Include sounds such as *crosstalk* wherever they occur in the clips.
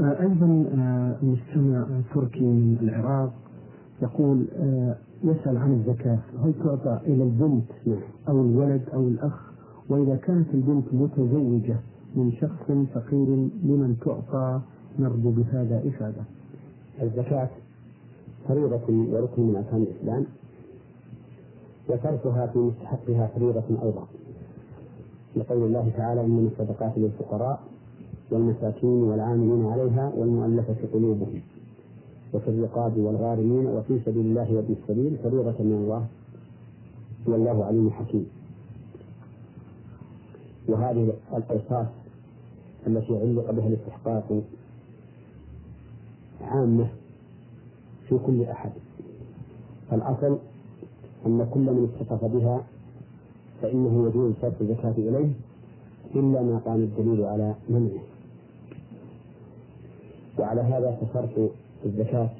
أيضا مستمع تركي من العراق يقول يسأل عن الزكاة. هل تعطى إلى البنت أو الولد أو الأخ؟ وإذا كانت البنت متزوجة من شخص فقير لمن تعطى؟ نرجو بهذا إفادة. الزكاة فريضة وركن من أركان الإسلام وصرفها في مستحقها فريضة أيضا. لقول الله تعالى إنما الصدقات للفقراء والمساكين والعاملين عليها والمؤلفة قلوبهم. وفي الرقاب والغارمين وفي سبيل الله وابن السبيل فريضة من الله. والله عليم حكيم. وهذه الأوصاف التي علق بها الاستحقاق عامة في كل أحد. فالأصل أن كل من اتصف بها فإنه يجوز صرف الزكاة إليه إلا ما قام الدليل على منعه. وعلى هذا فصرف الزكاة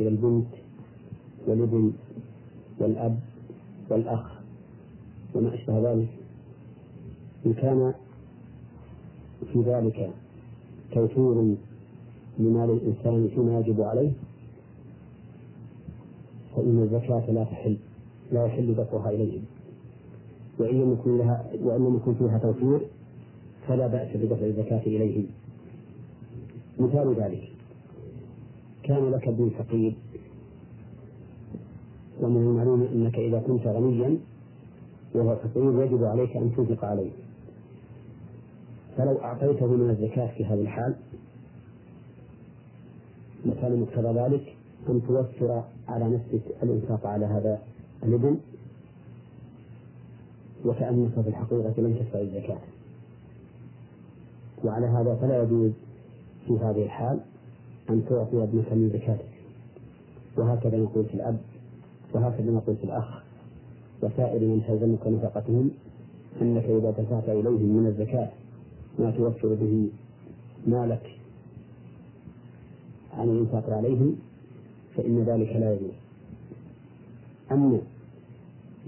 إلى البنت والابن والأب والأخ وما أشبه ذلك. إن كان في ذلك توفير لمال الإنسان فيما يجب عليه فإن الزكاة لا تحل لا يحل دفعها إليهم وإن لم يكن لها وإن لم يكن فيها توفير فلا بأس بدفع الزكاة إليهم. مثال ذلك. كان لك ابن فقير ومن المعلوم أنك إذا كنت غنيا وهو فقير يجب عليك أن تنفق عليه. فلو أعطيته من الزكاة في هذا الحال لكان مقتضى ذلك أن توفر على نفسك الإنفاق على هذا الابن وكأنك في الحقيقة لم تدفع الزكاة. وعلى هذا فلا يجوز في هذه الحال أن تعطي ابنك من زكاتك. وهكذا نقول في الأب وهكذا نقول في الأخ. وسائر من تلزمك نفقتهم أنك إذا دفعت إليهم من الزكاة ما توفر به مالك عن الإنفاق عليهم فإن ذلك لا يجوز. أما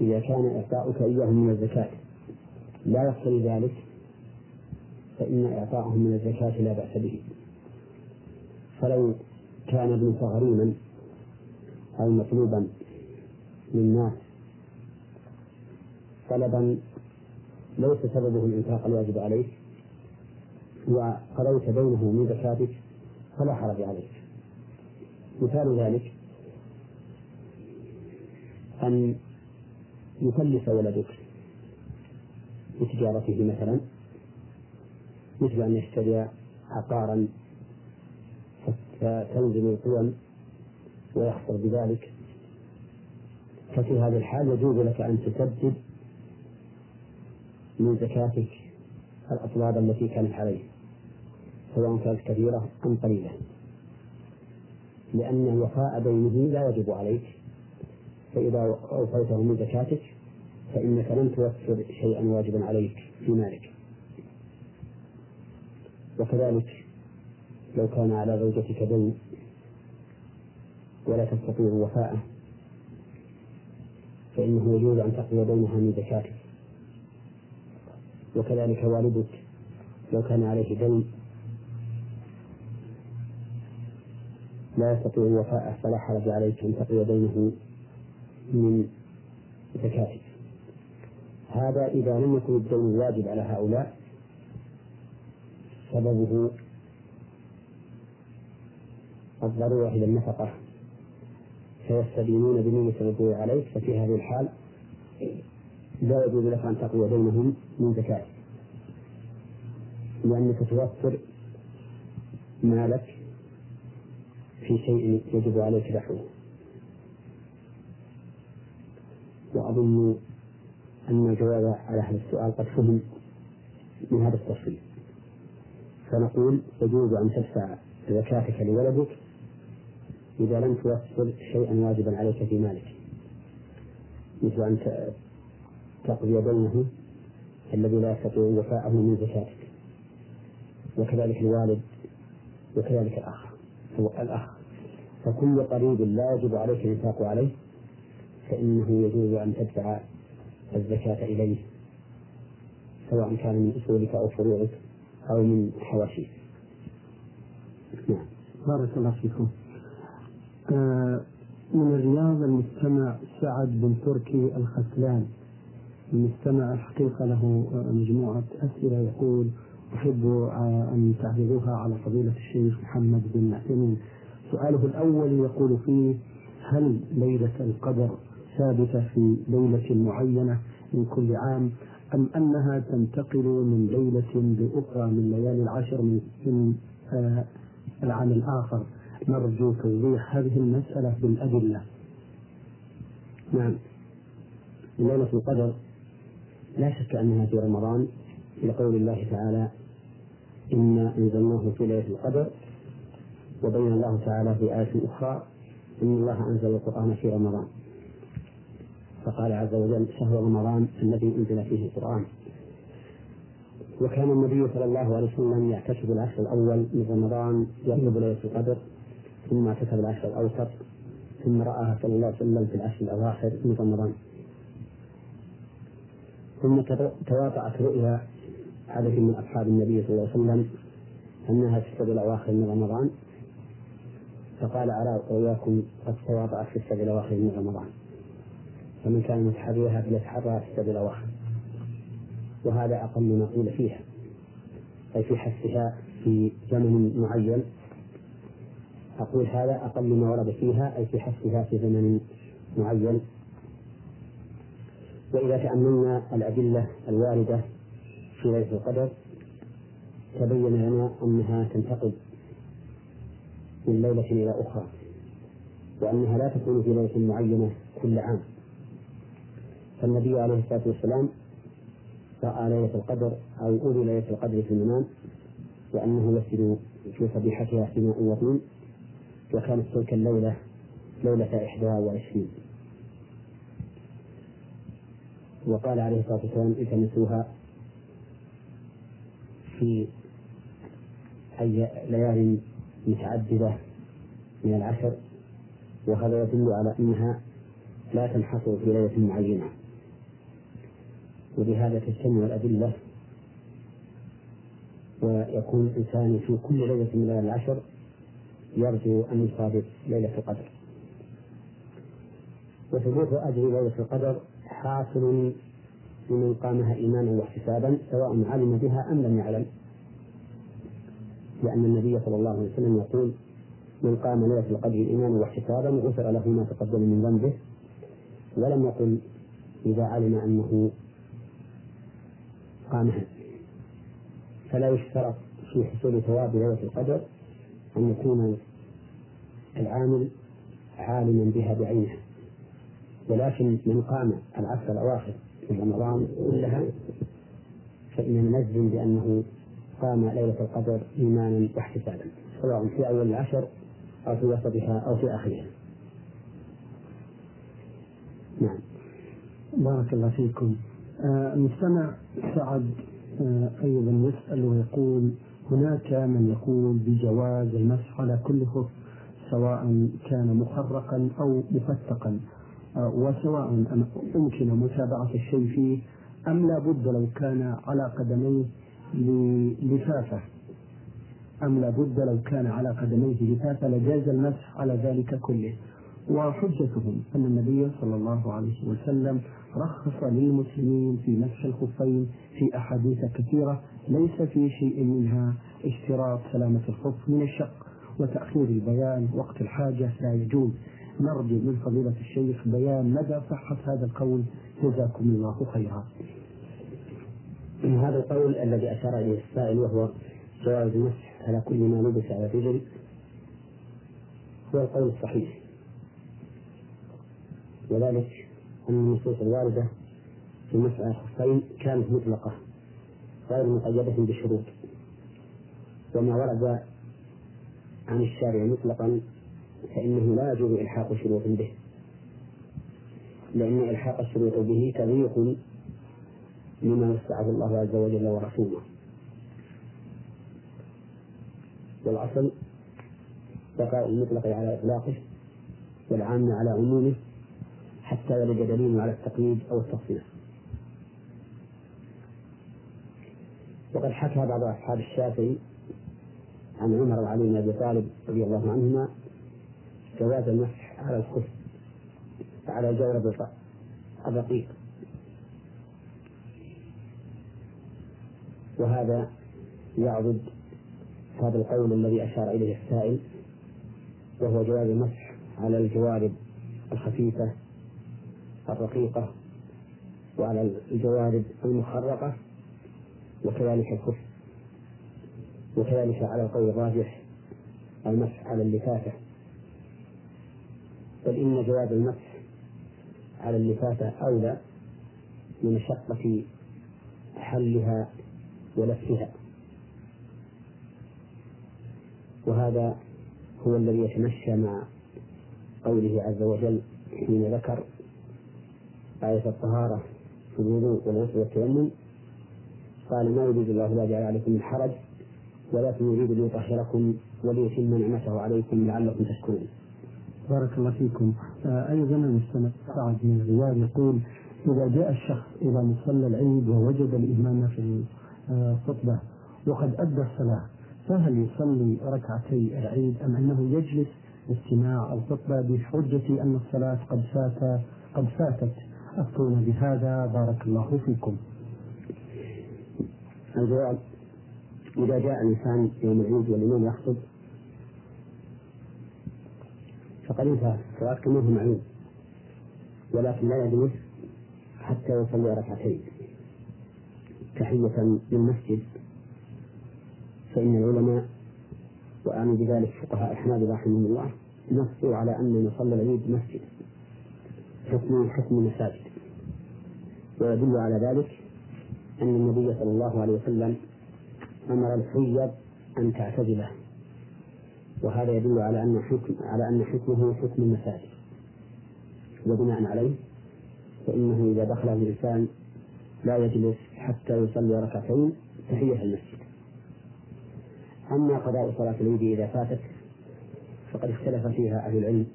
إذا كان إعطاؤك إياهم من الزكاة لا يقتضي ذلك فإن إعطاءهم من الزكاة لا بأس به. فلو كان ابنك غريما أو مطلوبا للناس طلبا ليس سببه الإنفاق الواجب عليك وقضيت بينه من زكاتك فلا حرج عليك. مثال ذلك أن يكلف ولدك بتجارته مثلا مثل أن يشتري عقارا فتنزل القوم ويخسر بذلك. ففي هذه الحال يجوز لك أن تسدد من زكاتك الأطلاب التي كانت عليه سواء كانت كبيرة أم قليلة. لأن الوفاء دينه لا يجب عليك فإذا أوفيته من زكاتك فإنك لم توفر شيئا واجبا عليك في مالك. وكذلك لو كان على زوجتك دين ولا تستطيع وفاءه فإنه يجوز أن تقضي دينها من زكاتك. وكذلك والدك لو كان عليه دين لا يستطيع وفاءه فلا حرج عليك أن تقضي دينه من زكاتك. هذا إذا لم يكن الدين الواجب على هؤلاء سببه الضرورة إلى النفقة. فيستدينون بنية الرجوع عليك ففي هذه الحال لا يجوز لك أن تقضي دينهم من زكاة. لأنك توفر مالك في شيء يجب عليك دفعه. وأظن أن الجواب على هذا السؤال قد فهم من هذا التفصيل. فنقول يجوز أن تدفع زكاتك لولدك إذا لم توفر شيئا واجبا عليك في مالك مثل أن تقضي دينه الذي لا يستطيع وفاءه من زكاتك وكذلك الوالد وكذلك الأخ الأخ. فكل قريب لا يجب عليك الإنفاق عليه فإنه يجوز أن تدفع الزكاة إليه سواء كان من أصولك أو فروعك أو من حواشيك. نعم. بارك الله فيكم. من الرياض المستمع سعد بن تركي الختلان المستمع الحقيقة له مجموعة أسئلة يقول أحب أن تعرضوها على فضيلة الشيخ محمد بن معتمين سؤاله الأول يقول فيه هل ليلة القدر ثابتة في ليلة معينة من كل عام أم أنها تنتقل من ليلة لأخرى من ليالي العشر من, آه العام الآخر؟ نرجو توضيح هذه المسألة بالأدلة. نعم. ليلة القدر لا شك أنها في رمضان لقول الله تعالى إنا أنزلناه في ليلة القدر وبين الله تعالى في آية أخرى إن الله أنزل القرآن في رمضان فقال عز وجل شهر رمضان الذي أنزل فيه القرآن وكان النبي صلى الله عليه وسلم يعتكف العشر الأول من رمضان يطلب ليلة القدر. ثم اعتكف العشر الأوسط ثم رآها صلى الله عليه وسلم في العشر الأواخر من رمضان. ثم تواطأت رؤيا عدد من أصحاب النبي صلى الله عليه وسلم أنها في السبع الأواخر من رمضان. فقال أرى رؤياكم قد تواطأت في السبع الأواخر من رمضان. فمن كان متحريها فليتحرى في السبع الأواخر. وهذا أقل ما قيل فيها أي في حثها في زمن معين. أقول هذا أقل ما ورد فيها أي في حثها في زمن معين. وإذا تأملنا الأدلة الواردة في ليلة القدر تبين لنا أنها تنتقل من ليلة إلى أخرى وأنها لا تكون في ليلة معينة كل عام. فالنبي عليه الصلاة والسلام رأى ليلة القدر أو أولي ليلة القدر في المنام وأنه يسجد في صبيحتها في ماء وطين وكانت تلك الليلة ليلة إحدى وعشرين. وقال عليه الصلاة والسلام التمسوها في أي ليال متعددة من العشر وهذا يدل على أنها لا تنحصر في ليلة معينة. وبهذا تجتمع الأدلة ويكون الإنسان في كل ليلة من العشر يرجو أن يصادف ليلة القدر. وثبوت أجر ليلة القدر حاصل لمن قامها إيمانا واحتسابا سواء علم بها أم لم يعلم. لأن النبي صلى الله عليه وسلم يقول من قام ليلة القدر إيمانا واحتسابا غفر له ما تقدم من ذنبه. ولم يقل إذا علم أنه قامها. فلا يشترط في حصول ثواب ليلة القدر أن يكون العامل عالما بها بعينها ولكن من قام العشر الأواخر من رمضان كلها فإننا نجزم بأنه قام ليلة القدر إيمانا واحتسابا. سواء في أول العشر أو في وسطها أو في آخرها. نعم. بارك الله فيكم. آه المستمع سعد آه أيضا يسأل ويقول هناك من يقول بجواز المسح على كل خف سواء كان مخرقا أو مفتقا. آه وسواء يمكن متابعة الشيء فيه أم لا بد لو كان على قدميه لفافة أم لا بد لو كان على قدميه لفافة لجاز المسح على ذلك كله. وحجتهم أن النبي صلى الله عليه وسلم رخص للمسلمين في مسح الخفين في أحاديث كثيرة ليس في شيء منها اشتراط سلامة الخف من الشق وتأخير البيان وقت الحاجة لا يجوز. نرجو من فضيلة الشيخ بيان مدى صحة هذا القول. جزاكم الله خيرا. هذا القول الذي أشار إليه السائل وهو جواز المسح على كل ما لبس على الرجل هو القول الصحيح. وذلك أن النصوص الواردة في مسح الخفين كانت مطلقة غير مقيدة بشروط. وما ورد عن الشارع مطلقا فإنه لا يجوز إلحاق شروط به. لأن إلحاق الشروط به تضييق لما وسعه الله عز وجل ورسوله. والأصل بقاء المطلق على إطلاقه والعام على عمومه حتى يرد دليل على التقييد أو التفصيل. وقد حكى بعض أصحاب الشافعي عن عمر وعلي بن أبي طالب رضي الله عنهما جواز المسح على الخف على جورب الرقيق. وهذا يعضد هذا القول الذي أشار إليه السائل وهو جواز المسح على الجوارب الخفيفة الرقيقة وعلى الجوارب المخرقة وكذلك الخف وكذلك على القول الراجح المسح على اللفافة. بل إن جواز المسح على اللفافة أولى لمشقة حلها ولفها. وهذا هو الذي يتمشى مع قوله عز وجل حين ذكر آية الطهارة في الوضوء والغسل والتيمم قال ما يريد الله لا جعل عليكم من حرج ولكن يريد ليطهركم وليتم نعمته عليكم لعلكم تشكرون. بارك الله فيكم. آه أيضا المستمع سعد من الرياض يقول إذا جاء الشخص إلى مصلى العيد ووجد الإمام في الخطبة وقد أدى الصلاة فهل يصلي ركعتي العيد أم أنه يجلس لاستماع الخطبة بحجة أن الصلاة قد فات قد فاتت أفتون بهذا بارك الله فيكم. الجواب إذا جاء الإنسان يوم العيد والإمام يخطب فقد انتهى الصلاة كما هو معلوم ولكن لا يجلس حتى يصلي ركعتين تحية للمسجد فإن العلماء وأعني بذلك فقهاء أحمد رحمهم الله نصوا على أن مصلى العيد مسجد حكم حكم المساجد ويدل على ذلك أن النبي صلى الله عليه وسلم أمر الحيض أن تعتزله وهذا يدل على أن حكم على أن حكمه حكم المساجد وبناء عليه فإنه إذا دخل الإنسان لا يجلس حتى يصلي ركعتين تحية المسجد. أما قضاء صلاة العيد إذا فاتت فقد اختلف فيها أهل العلم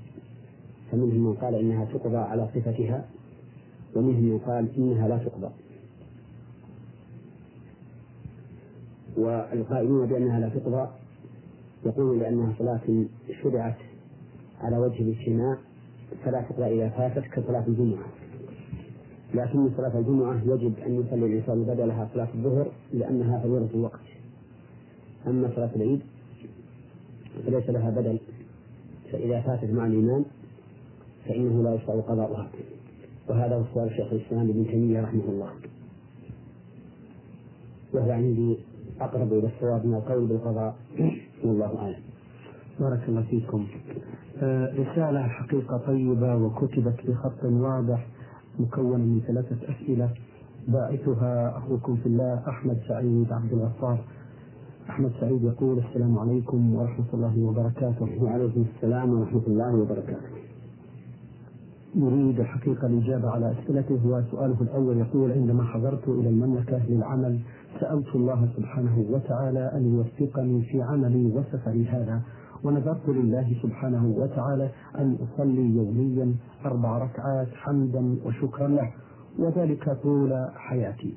فمنهم من قال إنها تقضى على صفتها ومنهم من قال إنها لا تقضى. والقائلون بأنها لا تقضى يقولون لأنها صلاة شرعت على وجه الاجتماع فلا تقضى إذا فاتت كصلاة الجمعة. لكن صلاة الجمعة يجب أن يصلي الإنسان بدلها صلاة الظهر لأنها فريضة الوقت. أما صلاة العيد فليس لها بدل فإذا فاتت مع الإمام فإنه لا يشرع قضاؤها وهذا هو سؤال شيخ الإسلام ابن تيمية رحمه الله. وهو عندي أقرب إلى الصواب من القول بالقضاء. *coughs* والله أعلم. بارك الله فيكم. آه رسالة حقيقة طيبة وكتبت بخط واضح مكونة من ثلاثة أسئلة. باعثها أخوكم في الله أحمد سعيد عبد الغفار. أحمد سعيد يقول السلام عليكم ورحمة الله وبركاته. وعليكم السلام ورحمة الله وبركاته. يريد الحقيقة الإجابة على أسئلته وسؤاله الأول يقول عندما حضرت إلى المملكة للعمل سألت الله سبحانه وتعالى أن يوفقني في عملي وسفري هذا ونذرت لله سبحانه وتعالى أن أصلي يوميا أربع ركعات حمدا وشكرا له وذلك طول حياتي.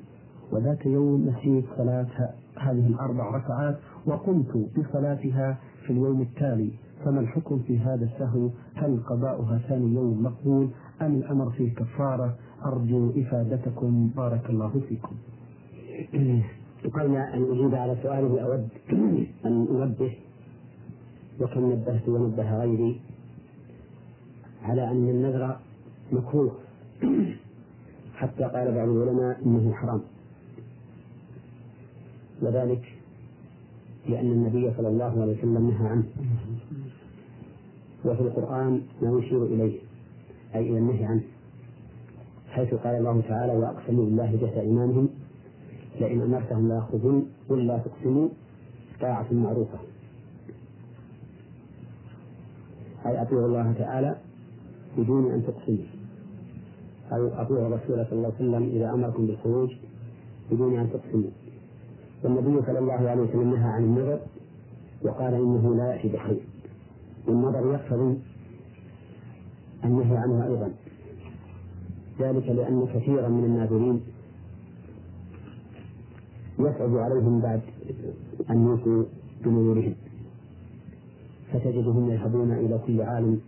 وذات يوم نسيت صلاة هذه الأربع ركعات وقمت بصلاتها في اليوم التالي. فما الحكم في هذا السهو؟ هل قضاؤها ثاني يوم مقبول أم الأمر فيه كفارة أرجو إفادتكم. بارك الله فيكم. قبل أن أجيب على سؤاله أود *clears throat* أن أنبه وكم نبهت ونبه غيري على أن النذر مكروه. *clears throat* حتى قال بعض العلماء إنه حرام. وذلك لأن النبي صلى الله عليه وسلم نهى عنه. وفي القرآن ما يشير إليه أي إلى النهي عنه. حيث قال الله تعالى وأقسموا بالله جهد إيمانهم لئن أمرتهم ليخرجون قل لا تقسموا طاعة معروفة. أي أطيعوا الله تعالى بدون أن تقسموا. أو أطيعوا الرسول صلى الله عليه وسلم إذا أمركم بالخروج بدون أن تقسموا. والنبي صلى الله عليه وسلم نهى عن النظر وقال إنه لا يأتي بخير. والنظر يقتضي النهي عنه أيضا. ذلك لأن كثيرا من الناظرين يصعب عليهم بعد أن يوفوا بنذورهم تجدهم يذهبون إلى كل عالم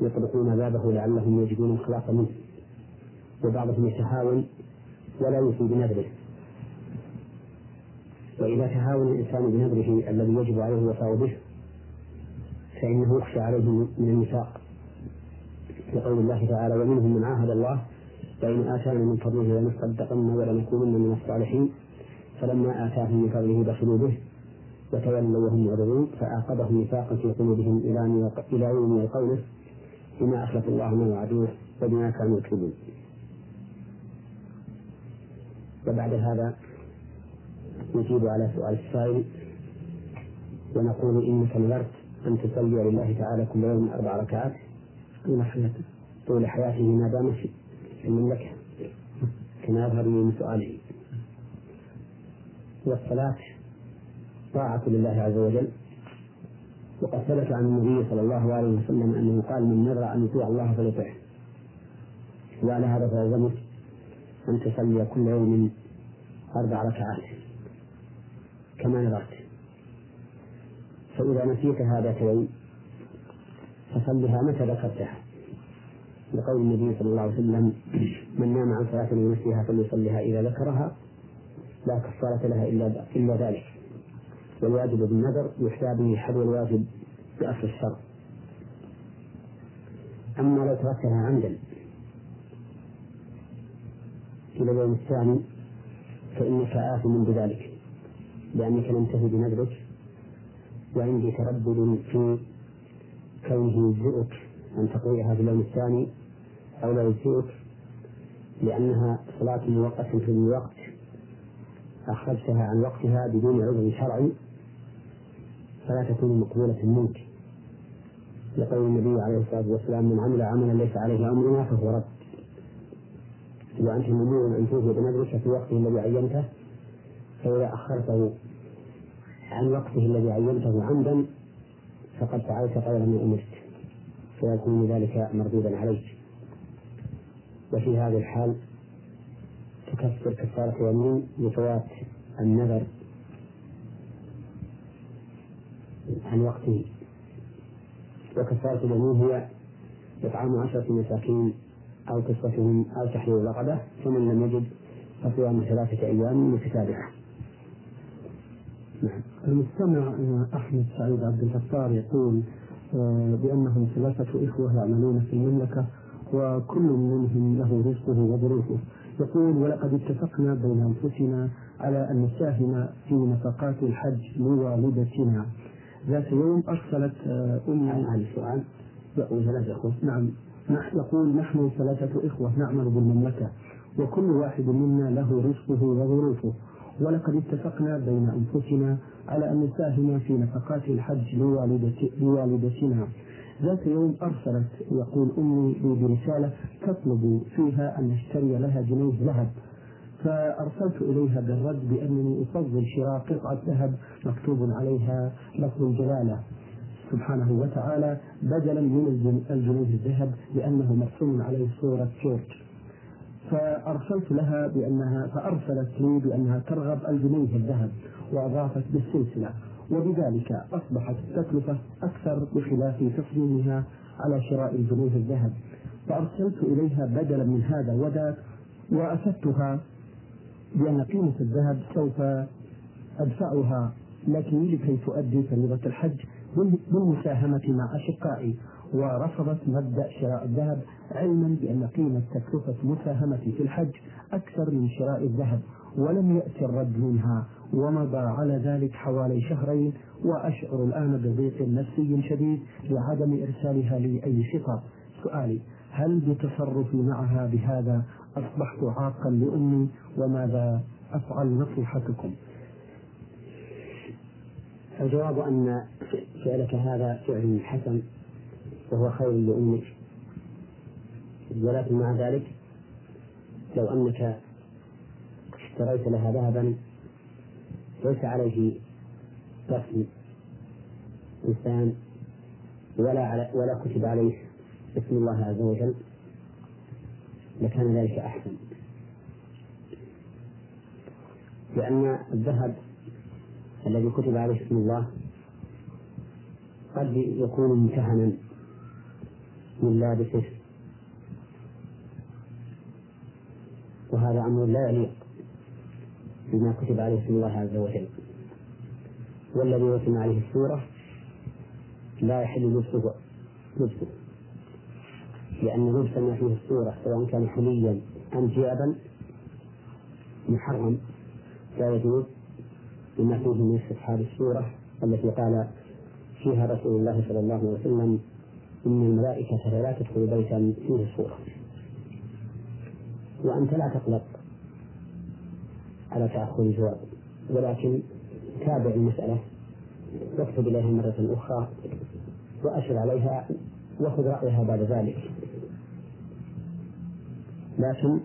يطرقون بابه لعلهم يجدون الخلاص منه. وبعضهم يتهاون ولا يوفي بنذره وإذا تهاون الإنسان بنذره الذي يجب عليه الوفاء به فإنه يخشى عليه من النفاق. لقول الله تعالى ومنهم من عاهد الله لئن آتانا من فضله لنصدقن ولنكونن من الصالحين. فلما آتاهم من فضله بخلوا به وتولوا وهم معرضون فأعقبهم نفاقا في قلوبهم إلى إلى يوم يلقونه. بما أخلف الله ما وعدوه وبما كانوا يكذبون. وبعد هذا نجيب على سؤال السائل ونقول إنك نذرت أن تصلي لله تعالى كل يوم أربع ركعات طول حياته طول حياته ما دام في المملكة. كما يظهر من سؤاله. والصلاة طاعة لله عز وجل. وقد ثبت عن النبي صلى الله عليه وسلم أنه قال من نذر أن يطيع الله فليطعه. وعلى هذا فيلزمك أن تصلي كل يوم أربع ركعات. كما نذرت. فإذا نسيت اليوم فصلها متى ذكرتها؟ لقول النبي صلى الله عليه وسلم من نام عن صلاة لنفسها فليصليها إذا ذكرها لا كفارة لها إلا إلا ذلك. والواجب بالنذر يحتاج به حذو الواجب بأصل الشر أما لو تركتها عمدا إلى اليوم الثاني فإنك آثم بذلك لأنك لم تهد بنذرك وعندي تردد في كونه يجزئك أن تقضيها في اليوم الثاني أو لا يجزئك لأنها صلاة موقتة في الوقت أخرجتها عن وقتها بدون عذر شرعي فلا تكون مقبولة منك. لقول النبي عليه الصلاة والسلام من عمل عملا ليس عليه أمرنا فهو رد. وأنت مأمور أن توفي بنذرك في وقته الذي عينته فإذا أخرته عن وقته الذي عينته عمدا فقد فعلت غير ما أمرت فيكون ذلك مردودا عليك وفي هذه الحال تكفر كفارة يمين لفوات النذر عن وقته وكفارة اليمين هي إطعام عشرة مساكين أو كسوتهم أو تحرير رقبة فمن لم يجد فصيام ثلاثة أيام متتابعة. نعم. المستمع أحمد سعيد عبد الغفار يقول آه، بأنهم ثلاثة إخوة يعملون في المملكة وكل منهم له رزقه وظروفه. يقول ولقد اتفقنا بين أنفسنا على أن نساهم في نفقات الحج لوالدتنا. ذات يوم أرسلت أمي هذا السؤال ثلاثة إخوة. نعم. يقول نحن ثلاثة إخوة نعمل بالمملكة وكل واحد منا له رزقه وظروفه. ولقد اتفقنا بين أنفسنا على أن نساهم في نفقات الحج لوالدتنا. ذات يوم أرسلت يقول أمي لي برسالة تطلب فيها أن نشتري لها جنيه ذهب. فأرسلت إليها بالرد بأنني أفضل شراء قطعة ذهب مكتوب عليها لفظ الجلالة. سبحانه وتعالى بدلا من الجنيه الذهب لأنه مرسوم عليه صورة جورج فأرسلت لها بأنها فأرسلت لي بأنها ترغب الجنيه الذهب وأضافت بالسلسلة. وبذلك أصبحت التكلفة أكثر بخلاف تصميمها على شراء الجنيه الذهب. فأرسلت إليها بدلا من هذا وذاك وأفدتها بأن قيمة الذهب سوف أدفعها لك لكي تؤدي فريضة الحج بالمساهمة مع أشقائي. ورفضت مبدأ شراء الذهب علما بأن قيمة تكلفة مساهمتي في الحج أكثر من شراء الذهب ولم يأتي الرد منها ومضى على ذلك حوالي شهرين وأشعر الآن بضيق نفسي شديد لعدم إرسالها لي أي خطاب سؤالي هل بتصرفي معها بهذا أصبحت عاقا لأمي؟ وماذا أفعل نصيحتكم؟ الجواب أن فعلك هذا فعل حسن. وهو خير لأمك. ولكن مع ذلك لو أنك اشتريت لها ذهبا ليس عليه رسم إنسان ولا على ولا كتب عليه اسم الله عز وجل لكان ذلك أحسن. لأن الذهب الذي كتب عليه اسم الله قد يكون امتهنا من لابسه وهذا أمر لا يليق بما كتب عليه اسم الله عز وجل. والذي رسم عليه السورة لا يحل لبسه لبسه. لأن لبس ما فيه السورة سواء كان حليا أم ثيابا محرم لا يجوز بما فيه من استصحاب السورة التي قال فيها رسول الله صلى الله عليه وسلم إن الملائكة لا تدخل بيتا فيه الصورة. وأنت لا تقلق على تأخر الجواب ولكن تابع المسألة واكتب إليها مرة أخرى وأشر عليها وخذ رأيها بعد ذلك. لكن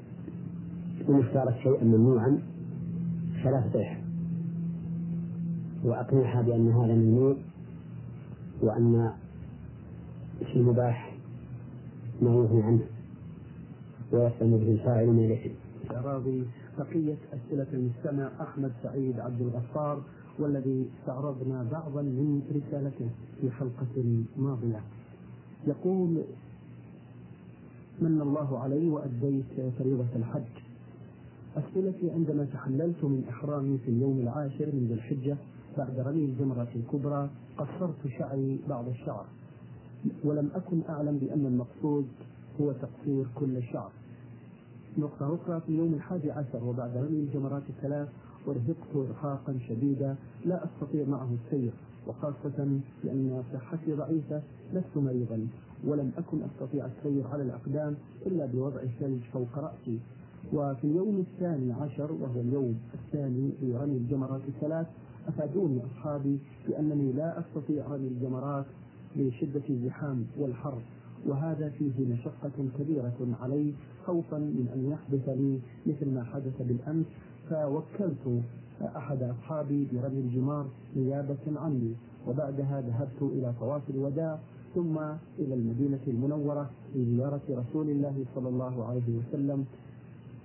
إن اختارت شيئا ممنوعا فلا تصح. وأقنعها بأن هذا ممنوع وأن في المباح ما يغني عنه ويسلم به الفاعل من الإثم. بقية أسئلة المستمع أحمد سعيد عبد الغفار والذي استعرضنا بعضا من رسالته في حلقة ماضية. يقول من الله علي وأديت فريضة الحج أسئلتي عندما تحللت من إحرامي في اليوم العاشر من ذي الحجة بعد رمي الجمرة الكبرى قصرت شعري بعض الشعر ولم أكن أعلم بأن المقصود هو تقصير كل الشعر نقطة أخرى في يوم الحادي عشر وبعد رمي الجمرات الثلاث أرهقت إرهاقا شديدا لا أستطيع معه السير. وخاصة لأن صحتي ضعيفة لست مريضا. ولم أكن أستطيع السير على الأقدام إلا بوضع الثلج فوق رأسي. وفي اليوم الثاني عشر وهو اليوم الثاني لرمي الجمرات الثلاث أفادوني أصحابي بأنني لا أستطيع رمي الجمرات لشدة الزحام والحر وهذا فيه مشقة كبيرة علي خوفا من أن يحدث لي مثل ما حدث بالأمس فوكلت أحد أصحابي برمي الجمار نيابة عني وبعدها ذهبت إلى طواف الوداع ثم إلى المدينة المنورة لزيارة رسول الله صلى الله عليه وسلم.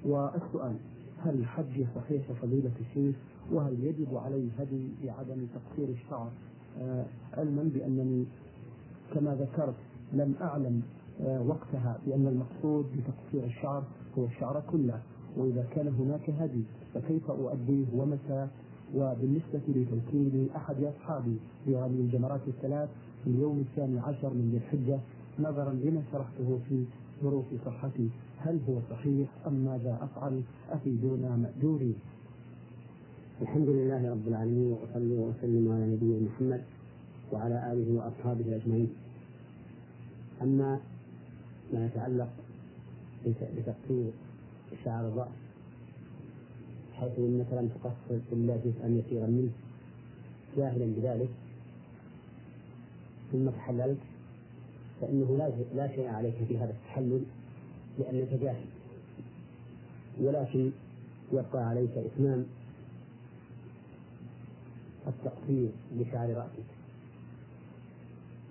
والسؤال هل الحج صحيح فضيلة الشيخ؟ وهل يجب علي هدي بعدم تقصير الشعر؟ آه علما بأنني كما ذكرت لم أعلم آه وقتها بأن المقصود بتقصير الشعر هو الشعر كله. وإذا كان هناك هدي فكيف أؤديه ومتى؟ وبالنسبة لتوكيل أحد أصحابي برمي الجمرات الثلاث في اليوم الثاني عشر من ذي الحجة نظرا لما شرحته في ظروف صحتي هل هو صحيح أم ماذا أفعل؟ أفيدونا مأجوري الحمد لله رب العالمين وأصلي وأسلم على نبينا محمد وعلى آله وأصحابه أجمعين. أما ما يتعلق بتقصير شعر الرأس حيث انك لم تقصر الا جزءا يسيرا منه جاهلا بذلك ثم تحللت فإنه لا لا شيء عليك في هذا التحلل لأنك جاهل. ولكن يبقى عليك اتمام التقصير لشعر رأسك.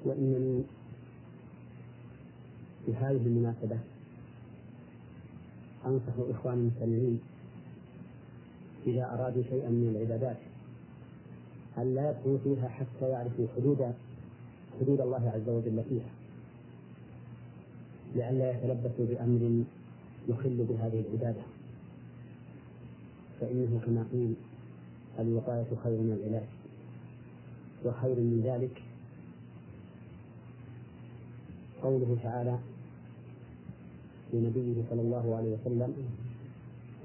وانني في هذه المناسبة أنصح إخواني المستمعين إذا أرادوا شيئا من العبادات أن لا يدخلوا فيها حتى يعرفوا حدود حدود الله عز وجل فيها لئلا يتلبسوا بأمر يخل بهذه العبادة. فإنه كما قيل الوقاية خير من العلاج وخير من ذلك قوله تعالى لنبيه صلى الله عليه وسلم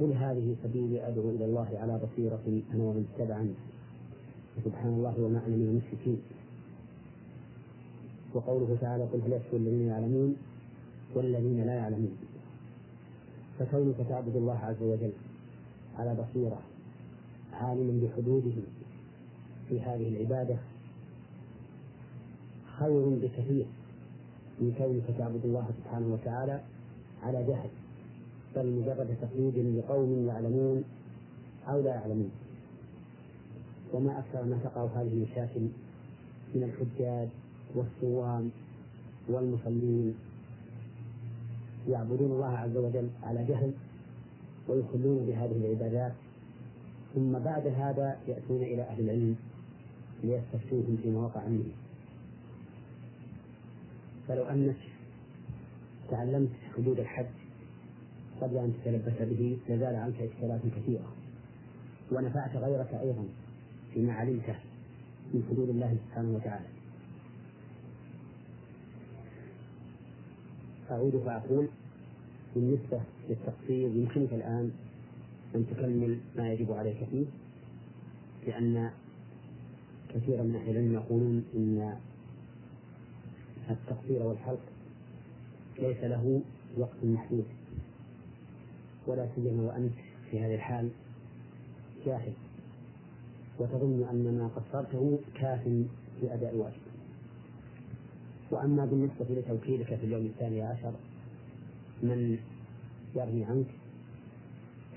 قل هذه سبيلي أدعو إلى الله على بصيرة أنا ومن اتبعني. سبحان الله وما أنا من المشركين. وقوله تعالى قل هل يستوي الذين يعلمون والذين لا يعلمون. فكونك تعبد الله عز وجل على بصيرة عالما بحدوده في هذه العبادة خير بكثير. من كونك تعبد الله سبحانه وتعالى على جهل بل مجرد تقليد لقوم يعلمون أو لا يعلمون. وما أكثر ما تقع هذه المشاكل من الحجاج والصوام والمصلين. يعبدون الله عز وجل على جهل ويخلون بهذه العبادات ثم بعد هذا يأتون إلى أهل العلم ليستفتوهم فيما وقع منه فلو أنك تعلمت حدود الحج قبل أن تتلبس به لزال عنك إشكالات كثيرة. ونفعت غيرك أيضا فيما علمته من حدود الله سبحانه وتعالى. أعود فأقول بالنسبة للتقصير يمكنك الآن أن تكمل ما يجب عليك فيه لأن كثيرا من أهل العلم يقولون إن التقصير والحلق ليس له وقت محدود ولا سيما وأنت في هذه الحال جاهل وتظن أن ما قصرته كاف في أداء الواجب. وأما بالنسبة لتوكيلك في اليوم الثاني عشر من يرمي عنك؟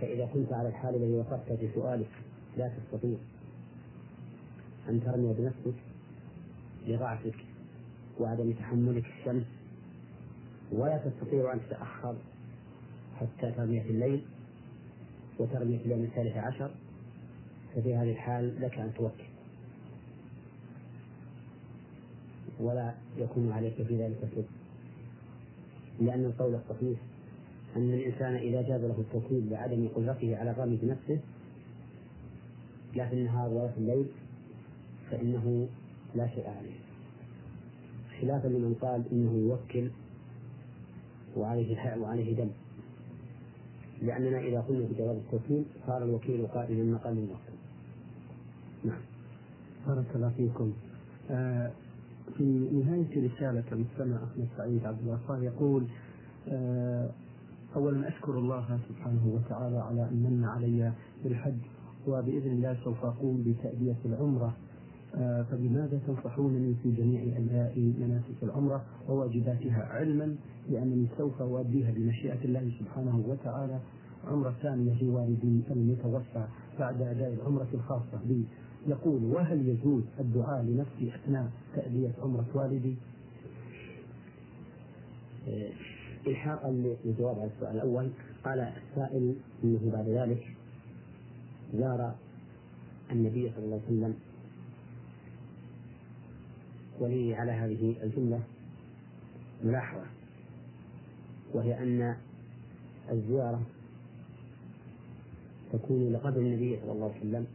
فإذا كنت على الحال الذي وصفت في سؤالك لا تستطيع أن ترمي بنفسك لضعفك وعدم تحملك الشمس. ولا تستطيع أن تتأخر حتى ترمي في الليل وترمي في اليوم الثالث عشر. ففي هذه الحال لك أن توكل. ولا يكون عليك في ذلك شيء. لأن القول الصحيح أن الإنسان إذا جاز له التوكيل لعدم قدرته على الرمي بنفسه لا في النهار ولا في الليل فإنه لا شيء عليه. خلافا لمن قال إنه يوكل وعليه وعليه دم. لأننا إذا قلنا بجواز التوكيل صار الوكيل قائما مقام الموكل. نعم. بارك الله فيكم. آه في نهاية رسالة المستمع أحمد سعيد عبد الغفار يقول آه أولا أشكر الله سبحانه وتعالى على أن من علي بالحج وبإذن الله سوف أقوم بتأدية العمرة. فبماذا تنصحونني في جميع أداء مناسك العمرة وواجباتها علما؟ بأنني سوف أؤديها بمشيئة الله سبحانه وتعالى. عمرة ثانية لوالدي المتوفى بعد أداء العمرة الخاصة بي. يقول وهل يجوز الدعاء لنفسي أثناء تأدية عمرة والدي؟ آه، إلحاقا للجواب على السؤال الأول. قال السائل أنه بعد ذلك زار النبي صلى الله عليه وسلم ولي على هذه الجملة ملاحظة وهي أن الزيارة تكون لقبر النبي صلى الله عليه وسلم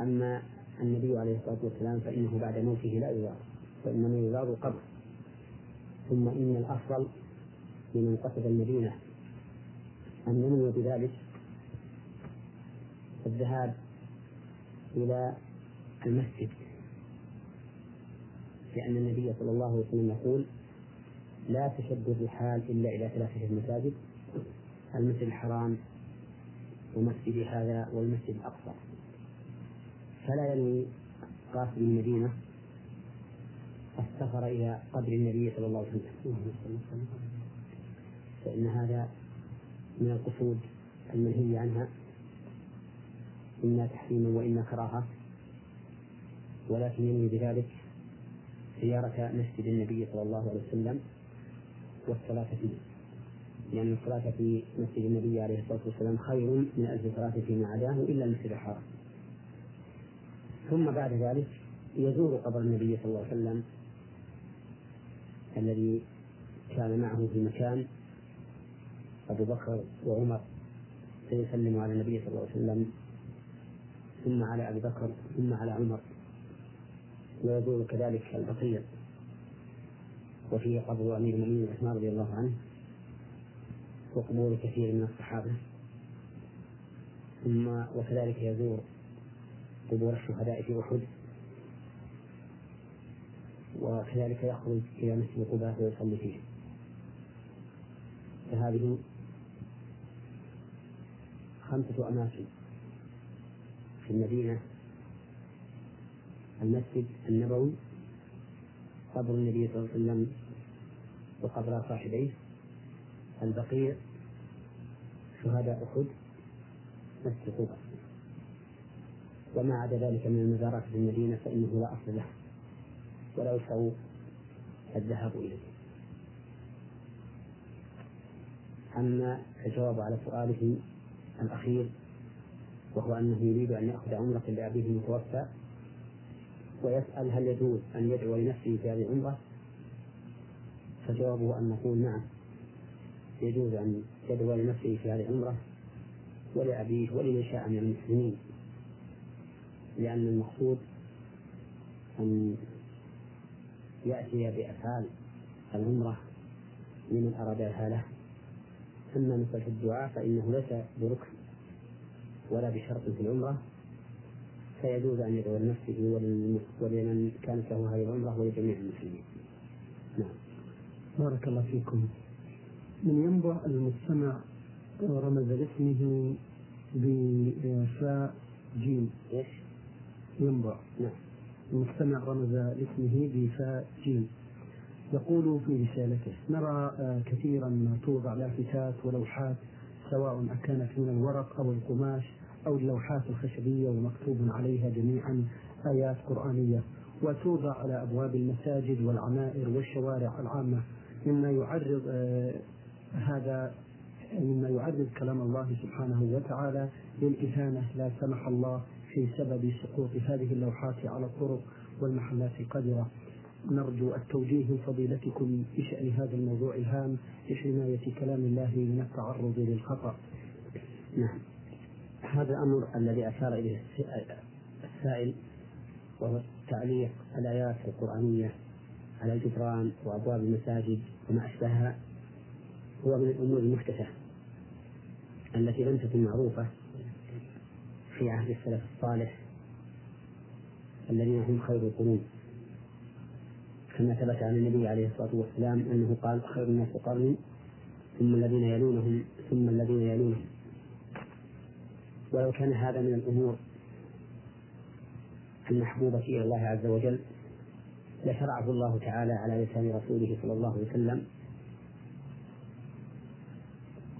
أما النبي عليه الصلاة والسلام فإنه بعد موته لا يزار وإنما يزار القبر. ثم إن الأفضل لمن قصد المدينة أن ينوي بذلك الذهاب إلى المسجد. لأن النبي صلى الله عليه وسلم يقول لا تشد الرحال إلا إلى ثلاثة مساجد المسجد الحرام ومسجد هذا والمسجد الأقصى. فلا ينوي قاصد المدينة السفر إلى قبر النبي صلى الله عليه وسلم. فإن هذا من القصود المنهي عنها إما تحريما وإما كراهة ولكن ينوي بذلك زيارة مسجد النبي صلى الله عليه وسلم والصلاة فيه. لأن الصلاة في مسجد النبي عليه الصلاة والسلام خير من ألف صلاة فيما عداه إلا المسجد الحرام. ثم بعد ذلك يزور قبر النبي صلى الله عليه وسلم الذي كان معه في مكان أبو بكر وعمر فيسلم على النبي صلى الله عليه وسلم ثم على أبي بكر ثم على عمر. ويزور كذلك البقية. وفيه قبر أمير المؤمنين عثمان رضي الله عنه وقبور كثير من الصحابة. ثم وكذلك يزور قبور الشهداء في أحد. وكذلك يخرج إلى مسجد قباء ويصلي فيه. فهذه خمسة أماكن في المدينة المسجد النبوي قبر النبي صلى الله عليه وسلم وقبر صاحبيه البقيع شهداء أحد مسجد قباء وما عدا ذلك من المزارات في المدينة فإنه لا أصل له ولا يشرع الذهاب إليه. أما الجواب على سؤاله الأخير وهو أنه يريد أن يأخذ عمرة لأبيه المتوفى ويسأل هل يجوز أن يدعو لنفسه في هذه العمرة؟ فجوابه أن نقول نعم. يجوز أن يدعو لنفسه في هذه العمرة ولأبيه ولمن شاء من المسلمين. لأن المقصود أن يأتي بأفعال العمرة لمن أرادها له أما مثل الدعاء فإنه ليس بركن ولا بشرط في العمرة. فيجوز أن يدعو لنفسه ولمن كانت له هذه العمرة ولجميع المسلمين. نعم. بارك الله فيكم. من ينبع المستمع رمز لاسمه بفاء جيم. إيش؟ ينبع. نعم. المستمع رمز لاسمه بفاء جيم. يقول في رسالته نرى آه، كثيرا توضع لافتات ولوحات سواء كانت من الورق أو القماش أو اللوحات الخشبية ومكتوب عليها جميعا آيات قرآنية وتوضع على أبواب المساجد والعمائر والشوارع العامة مما يعرض آه، هذا مما يعرض كلام الله سبحانه وتعالى للإهانة لا سمح الله في سبب سقوط هذه اللوحات على الطرق والمحلات القذرة نرجو التوجيه من فضيلتكم بشأن هذا الموضوع الهام لحماية كلام الله من التعرض للخطأ. نعم. هذا الأمر الذي أشار إليه السائل وهو تعليق الآيات القرآنية على الجدران وأبواب المساجد وما أشبهها هو من الأمور المحدثة التي لم تكن معروفة في عهد السلف الصالح الذين هم خير القرون. كما ثبت عن النبي عليه الصلاة والسلام أنه قال خير الناس قرني ثم الذين يلونهم ثم الذين يلونهم. ولو كان هذا من الأمور المحبوبة إلى الله عز وجل لشرعه الله تعالى على لسان رسوله صلى الله عليه وسلم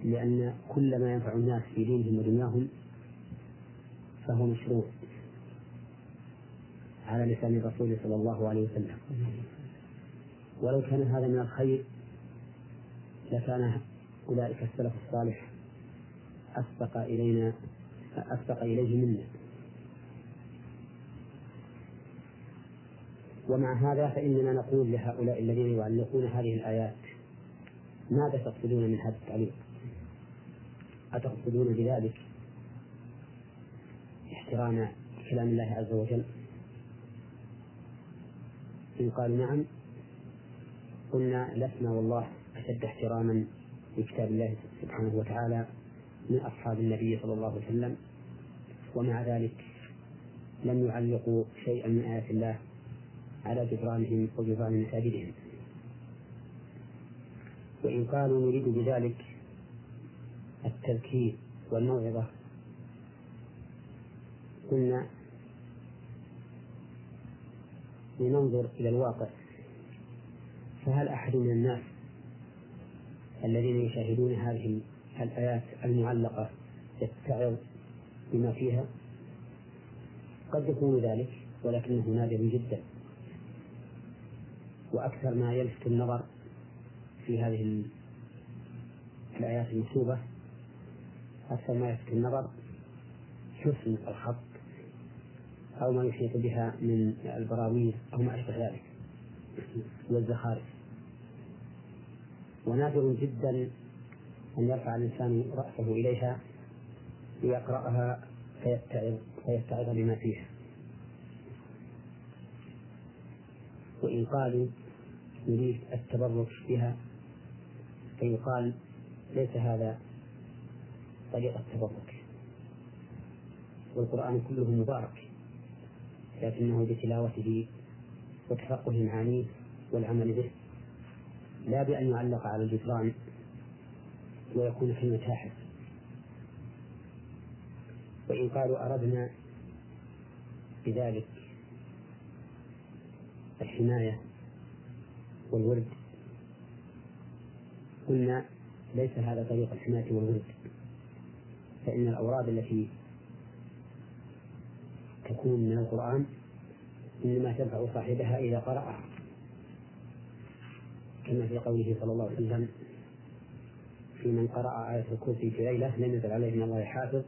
لأن كل ما ينفع الناس في دينهم ودنياهم فهو مشروع على لسان الرسول صلى الله عليه وسلم. ولو كان هذا من الخير لكان أولئك السلف الصالح أسبق إلينا أسبق إليه منا ومع هذا فإننا نقول لهؤلاء الذين يعلقون هذه الآيات ماذا تقصدون من هذا التعليق؟ أتقصدون بذلك احترام كلام الله عز وجل؟ إن قالوا نعم قلنا لسنا والله أشد احتراما لكتاب الله سبحانه وتعالى من أصحاب النبي صلى الله عليه وسلم ومع ذلك لم يعلقوا شيئا من آيات الله على جدرانهم وجدران مساجدهم وإن قالوا نريد بذلك التذكير والموعظة قلنا لننظر إلى الواقع. فهل أحد من الناس الذين يشاهدون هذه الآيات المعلقة يتعظ بما فيها؟ قد يكون ذلك ولكنه نادر جدا. وأكثر ما يلفت النظر في هذه الآيات المكتوبة أكثر ما يلفت النظر حسن الخط أو ما يحيط بها من البراويز أو ما أشبه ذلك والزخارف. ونادر جدا أن يرفع الإنسان رأسه إليها ليقرأها فيتعظ فيتعظ بما فيها. وإن قالوا نريد التبرك بها فيقال ليس هذا طريق التبرك. والقرآن كله مبارك لكنه بتلاوته وتفقه معانيه والعمل به. لا بأن يعلق على الجدران ويكون في المتاحف. وإن قالوا أردنا بذلك الحماية والورد قلنا ليس هذا طريق الحماية والورد فإن الأوراد التي تكون من القرآن إنما تنفع صاحبها إذا قرأها كما في قوله صلى الله عليه وسلم في من قرأ آية الكرسي في ليلة لم يزل عليه من الله حافظ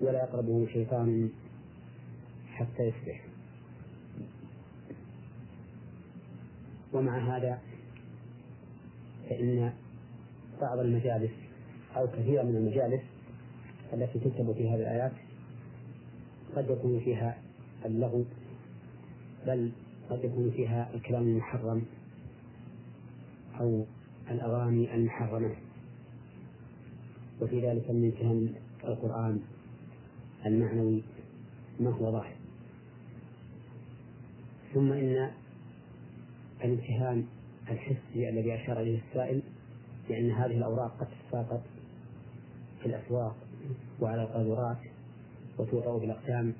ولا يقربه شيطان حتى يصبح. ومع هذا فإن بعض المجالس أو كثيرا من المجالس التي تكتب فيها الآيات قد يكون فيها اللغو بل قد يكون فيها الكلام المحرم أو الأغاني المحرمة. وفي ذلك من امتهان القرآن المعنوي ما هو ظاهر. ثم إن الامتهان الحسي الذي أشار إليه السائل لأن هذه الأوراق قد تساقط في الأسواق وعلى القاذورات وتوضع بالأقدام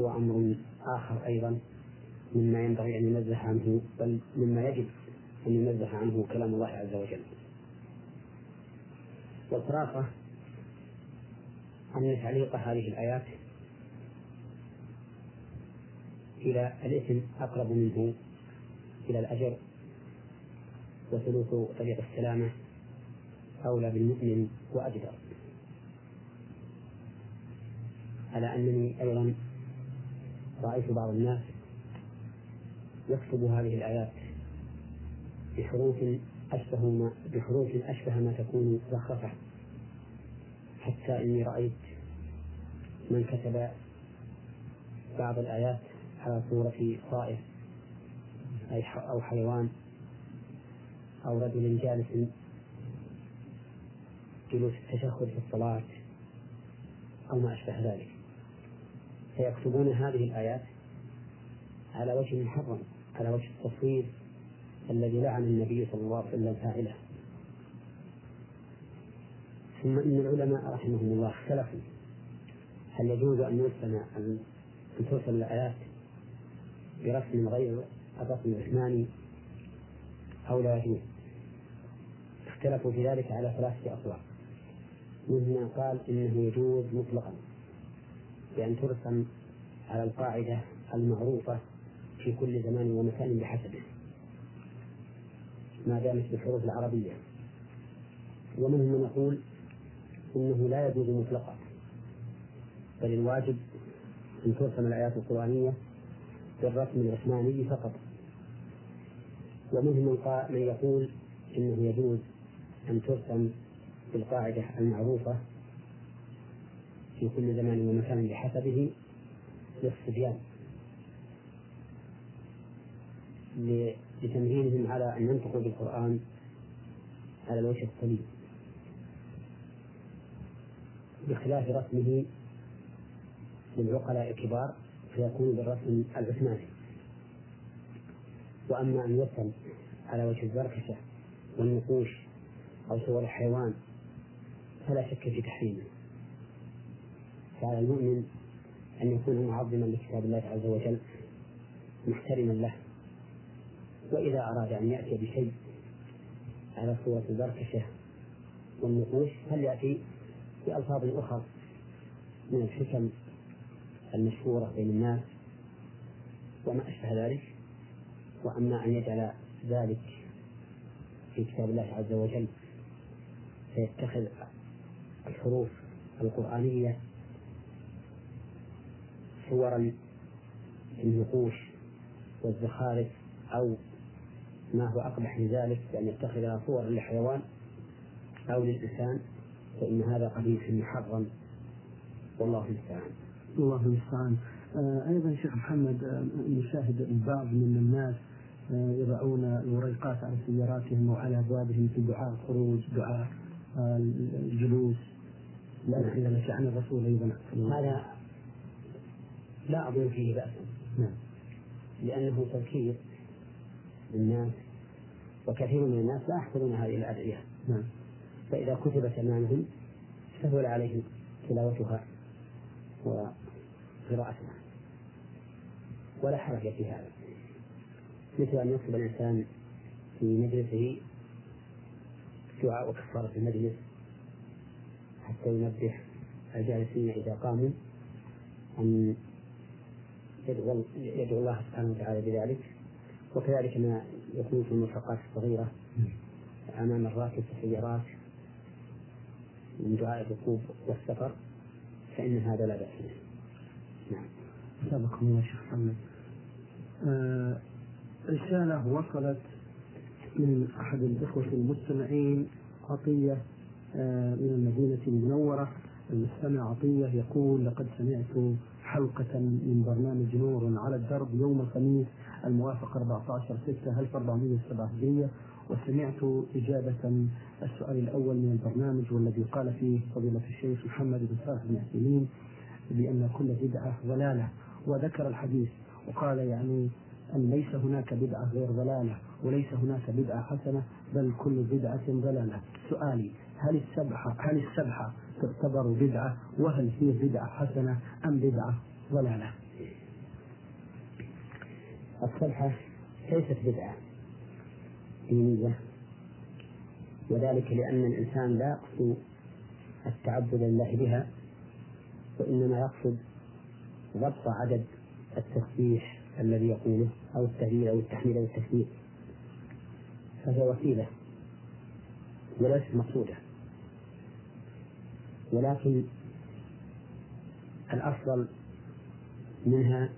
هو أمر آخر أيضا مما ينبغي أن ينزه عنه بل مما يجب. أن ينزه عنه كلام الله عز وجل. والخلاصة أن تعليق هذه الآيات إلى الإثم أقرب منه إلى الأجر وثلث طريق السلامة أولى بالمؤمن وأجدر. على أنني أيضا رأيت بعض الناس يكتب هذه الآيات بحروف أشبه ما بحروف أشبه ما تكون زخرفة. حتى إني رأيت من كتب بعض الآيات على صورة طائر أي أو حيوان أو رجل جالس جلوس التشهد في الصلاة أو ما أشبه ذلك. فيكتبون هذه الآيات على وجه محرم على وجه التصوير الذي لعن النبي صلى الله عليه وسلم فاعله. ثم إن العلماء رحمهم الله اختلفوا. هل يجوز أن يرسم أن ترسم الآيات برسم غير الرسم العثماني أو لا يجوز؟ اختلفوا في ذلك على ثلاثة أقوال منهم قال إنه يجوز مطلقا بأن ترسم على القاعدة المعروفة في كل زمان ومكان بحسبه. ما دامت بالحروف العربية. ومنهم من يقول إنه لا يجوز مطلقا. بل الواجب أن ترسم الآيات القرآنية بالرسم العثماني فقط. ومنهم من يقول إنه يجوز أن ترسم بالقاعدة المعروفة في كل زمان ومكان بحسبه للصبيان. لتمرينهم على أن ينطقوا بالقرآن على الوجه السليم بخلاف رسمه للعقلاء الكبار فيكون بالرسم العثماني. وأما أن يرسم على وجه الزركشة والنقوش أو صور الحيوان فلا شك في تحريمه. فعلى المؤمن أن يكون معظما لكتاب الله عز وجل محترما له. وإذا أراد أن يأتي بشيء على صورة الزركشة والنقوش فليأتي بألفاظ أخرى من الحكم المشهورة بين الناس وما أشبه ذلك. وأما أن يجعل ذلك في كتاب الله عز وجل فيتخذ الحروف القرآنية صورا النقوش والزخارف أو ما هو أقبح من ذلك بأن يتخذها صورا لحيوان أو للإنسان فإن هذا قبيح محرم والله المستعان. الله المستعان. آه أيضا شيخ محمد آه نشاهد البعض من الناس آه يضعون الوريقات على سياراتهم وعلى أبوابهم في دعاء الخروج دعاء الجلوس الأدعية عن الرسول أيضا. هذا لا أظن فيه بأسا. نعم. لأنه تذكير للناس وكثير من الناس لا يحفظون هذه الأدعية. نعم. فإذا كتبت أمامهم سهل عليهم تلاوتها وقراءتها ولا حرج في هذا مثل أن يكتب الإنسان في مجلسه دعاء وكفارة المجلس حتى ينبه الجالسين إذا قاموا أن يدعو الله سبحانه وتعالى بذلك وكذلك ما يكون في الملحقات الصغيرة أمام الراكب في السيارات من دعاء الركوب والسفر فإن هذا لا بأس به. نعم. سبقكم الله شيخ محمد. آه رسالة وصلت من أحد الإخوة المستمعين عطية آه، من المدينة المنورة. المستمع عطية يقول لقد سمعت حلقة من برنامج نور على الدرب يوم الخميس الموافق 14 6 1407 هجرية وسمعت إجابة السؤال الأول من البرنامج والذي قال فيه فضيلة الشيخ محمد بن صالح بن عثيمين بأن كل بدعة ضلالة. وذكر الحديث وقال يعني أن ليس هناك بدعة غير ضلالة وليس هناك بدعة حسنة بل كل بدعة ضلالة. سؤالي هل السبحة هل السبحة تعتبر بدعة؟ وهل هي بدعة حسنة أم بدعة ضلالة؟ السبحة ليست بدعة دينية وذلك لأن الإنسان لا يقصد التعبد لله بها وإنما يقصد ضبط عدد التسبيح الذي يقوله أو التهليل أو التحميل أو التكبير فهي وسيلة وليست مقصودة. ولكن الأفضل منها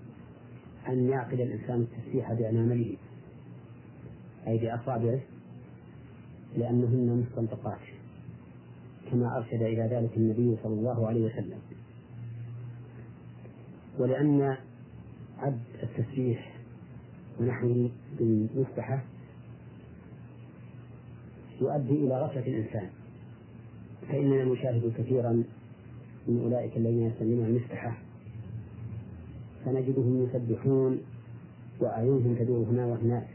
أن يعقد الإنسان التسبيح بأنامله. أي بأصابعه لأنهن مستنطقات كما أرشد إلى ذلك النبي صلى الله عليه وسلم. ولأن عد التسبيح ونحوه بالمفتحة يؤدي إلى غفلة الإنسان. فإننا نشاهد كثيرا من أولئك الذين يستخدمون المفتحة فنجدهم يسبحون وأعينهم تدور هنا وهناك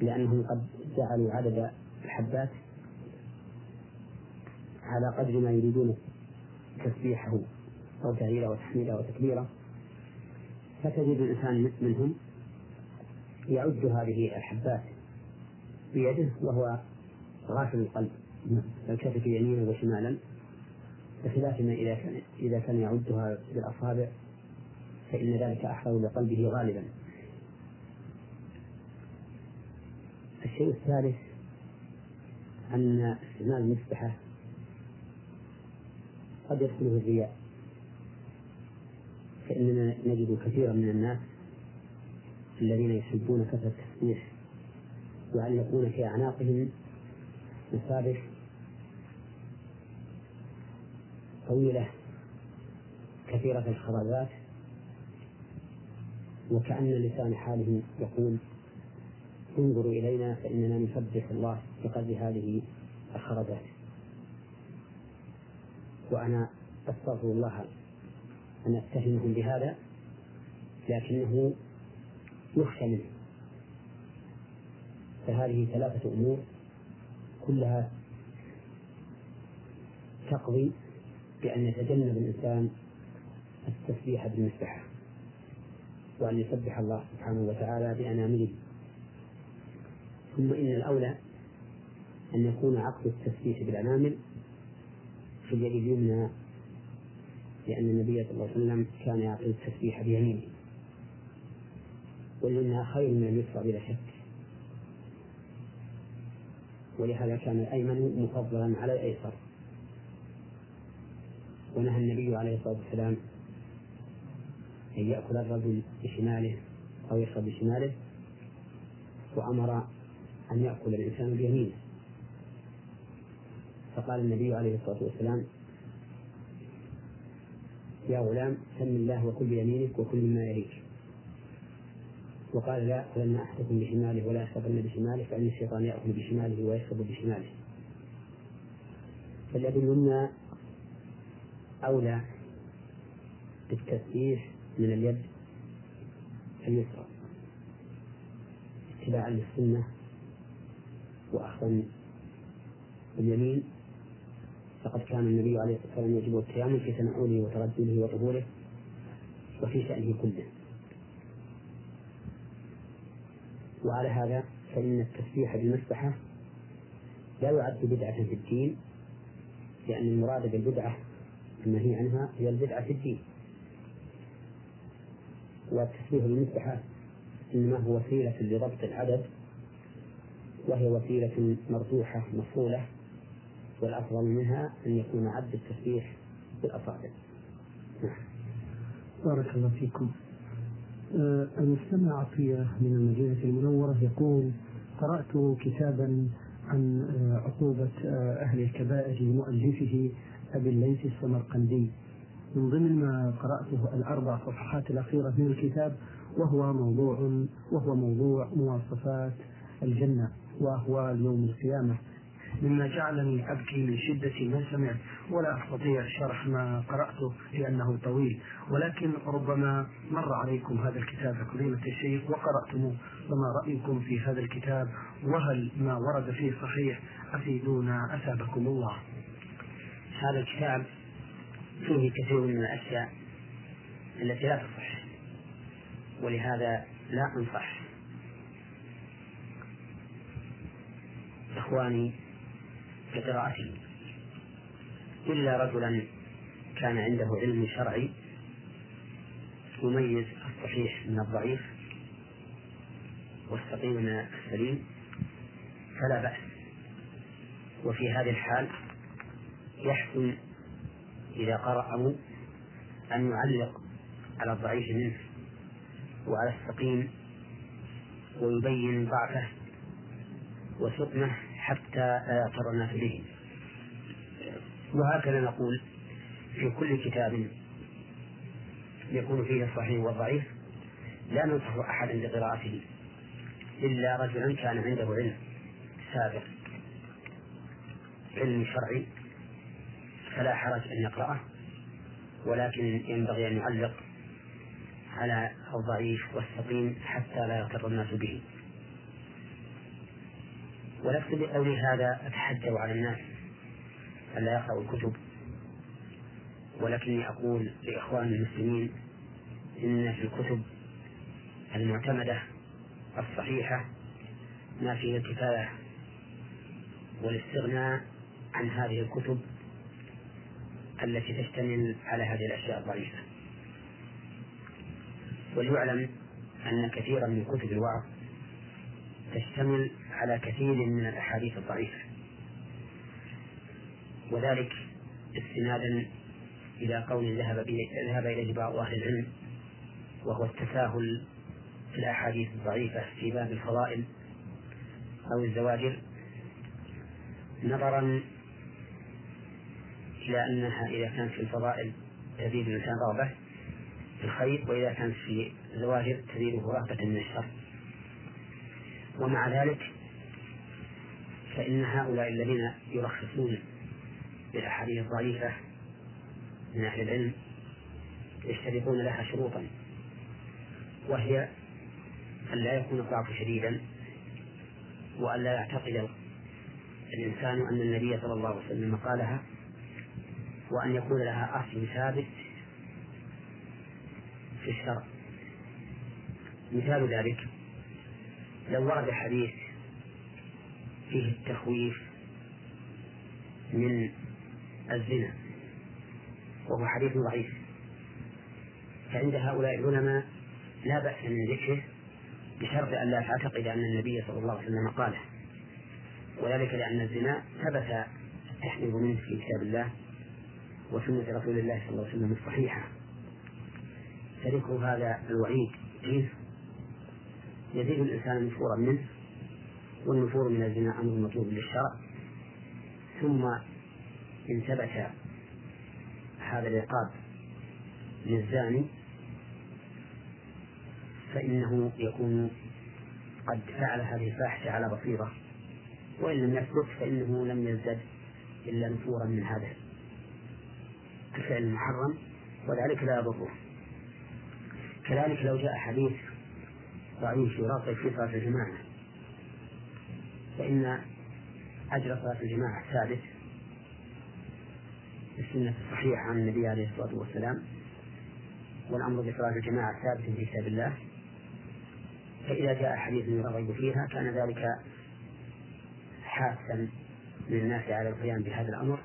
لأنهم قد جعلوا عدد الحبات على قدر ما يريدون تسبيحه أو تهليله وتحميله وتكبيره فتجد الإنسان منهم يعد هذه الحبات بيده وهو غافل القلب يلتفت يمينا وشمالا. بخلاف ما إذا كان إذا كان يعدها بالأصابع فإن ذلك أحفظ لقلبه غالبا. الشيء الثالث أن استعمال المسبحة قد يدخله الرياء فإننا نجد كثيرا من الناس الذين يحبون كثرة التسبيح يكون في أعناقهم مصابح طويلة كثيرة الخرزات وكأن لسان حالهم يقول انظروا إلينا فإننا نسبح الله بقدر هذه الخرزات وأنا أستغفر الله أن أتهمهم بهذا لكنه يخشى منه. فهذه ثلاثة أمور كلها تقضي بأن يتجنب الإنسان التسبيح بالمسبحة وأن يسبح الله سبحانه وتعالى بأنامله. ثم إن الأولى أن يكون عقد التسبيح بالأنامل في اليد اليمنى لأن النبي صلى الله عليه وسلم كان يعقد التسبيح بيمينه. ولأنها خير من اليسرى بلا شك. ولهذا كان الأيمن مفضلا على الأيسر. ونهى النبي عليه الصلاة والسلام أن يأكل الرجل بشماله أو يشرب بشماله وأمر أن يأكل الإنسان بيمينه. فقال النبي عليه الصلاة والسلام يا غلام سم الله وكل بيمينك وكل ما يليك. وقال لا يأكلن أحدكم بشماله ولا يشربن بشماله فإن الشيطان يأكل بشماله ويشرب بشماله. فاليد اليمنى أولى بالتسبيح من اليد اليسرى. اتباعا للسنة وأخذا باليمين فقد كان النبي عليه الصلاة والسلام يجب التيامن في تنعله وترجله وطهوره وفي شأنه كله. وعلى هذا فإن التسبيح بالمسبحة لا يعد بدعة في الدين لأن المراد بالبدعة النهي عنها هي البدعة في الدين. والتسبيح بالمسبحة إنما هو وسيلة لضبط العدد وهي وسيلة مرجوحة مفصولة والأفضل منها أن يكون عد التسبيح بالأصابع. نعم. بارك الله فيكم. آه، المستمع عطية من المدينة المنورة يقول قرأت كتابا عن آه، عقوبة آه، أهل الكبائر لمؤلفه أبي الليث السمرقندي. من ضمن ما قرأته الأربع صفحات الأخيرة من الكتاب وهو موضوع وهو موضوع مواصفات الجنة وأهوال يوم القيامة. مما جعلني أبكي من شدة ما سمعت ولا أستطيع شرح ما قرأته لأنه طويل. ولكن ربما مر عليكم هذا الكتاب فضيلة الشيخ وقرأتموه. فما رأيكم في هذا الكتاب؟ وهل ما ورد فيه صحيح؟ أفيدونا أثابكم الله. هذا الكتاب فيه كثير من الأشياء التي لا تصح ولهذا لا أنصح. إخواني بقراءته إلا رجلا كان عنده علم شرعي يميز الصحيح من الضعيف والسقيم من السليم فلا بأس. وفي هذه الحال يحسن إذا قرأه أن يعلق على الضعيف منه وعلى السقيم ويبين ضعفه وسقمه حتى لا يغتر به. وهكذا نقول في كل كتاب يكون فيه الصحيح والضعيف لا ننصح أحدا بقراءته إلا رجلا كان عنده علم سابق علم شرعي فلا حرج أن يقرأه ولكن ينبغي أن يعلق على الضعيف والسقيم حتى لا يغتر الناس به. ولست بقولي هذا أتحجر على الناس ألا يقرأوا الكتب ولكني أقول لإخوان المسلمين إن في الكتب المعتمدة الصحيحة ما فيه الكفاية والاستغناء عن هذه الكتب التي تشتمل على هذه الأشياء الضعيفة وليعلم أن كثيرا من كتب الوعظ تشتمل على كثير من الأحاديث الضعيفة. وذلك استنادا إلى قول ذهب ذهب إليه بعض أهل العلم وهو التساهل في الأحاديث الضعيفة في باب الفضائل أو الزواجر نظرا إلى أنها إذا كانت في الفضائل تزيد الإنسان رغبة في الخير وإذا كانت في الزواجر تزيده رغبة من الشر. ومع ذلك فإن هؤلاء الذين يرخصون بالأحاديث الضعيفة من أهل العلم يشترطون لها شروطا وهي أن لا يكون الضعف شديدا وأن لا يعتقد الإنسان أن النبي صلى الله عليه وسلم قالها وأن يكون لها أصل ثابت في الشرع. مثال ذلك لو ورد حديث فيه التخويف من الزنا وهو حديث ضعيف فعند هؤلاء العلماء لا بأس من ذكره بشرط أن لا تعتقد أن النبي صلى الله عليه وسلم قاله وذلك لأن الزنا ثبت التحذير منه في كتاب الله. وسنة رسول الله صلى الله عليه وسلم الصحيحة. فذكر هذا الوعيد فيه يزيد الإنسان نفورا منه والنفور من الزنا أمر مطلوب للشرع. ثم إن ثبت هذا العقاب للزاني فإنه يكون قد فعل هذه الفاحشة على بصيرة. وإن لم يثبت فإنه لم يزدد إلا نفورا من هذا. الفعل المحرم وذلك لا يضره. كذلك لو جاء حديث ضعيف يراقب في صلاة الجماعة فإن أجر صلاة الجماعة ثابت السنة الصحيحة عن النبي عليه الصلاة والسلام والأمر بصلاة الجماعة ثابت في كتاب الله فإذا جاء حديث يرغب فيها كان ذلك حاسا للناس على القيام بهذا الأمر.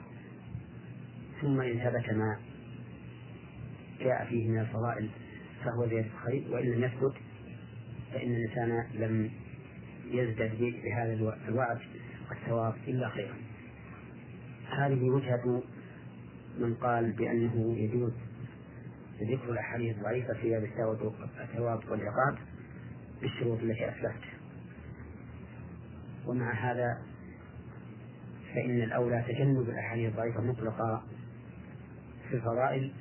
ثم إن ثبت ما جاء فيه من الفضائل فهو زيادة الخير وإن لم يثبت فإن الإنسان لم يزدد بهذا الوعد والثواب إلا خيرا. هذه وجهة من قال بأنه يجوز ذكر الأحاديث الضعيفة في باب الثواب والعقاب بالشروط التي أسلفت ومع هذا فإن الأولى تجنب الأحاديث الضعيفة مطلقة في الفضائل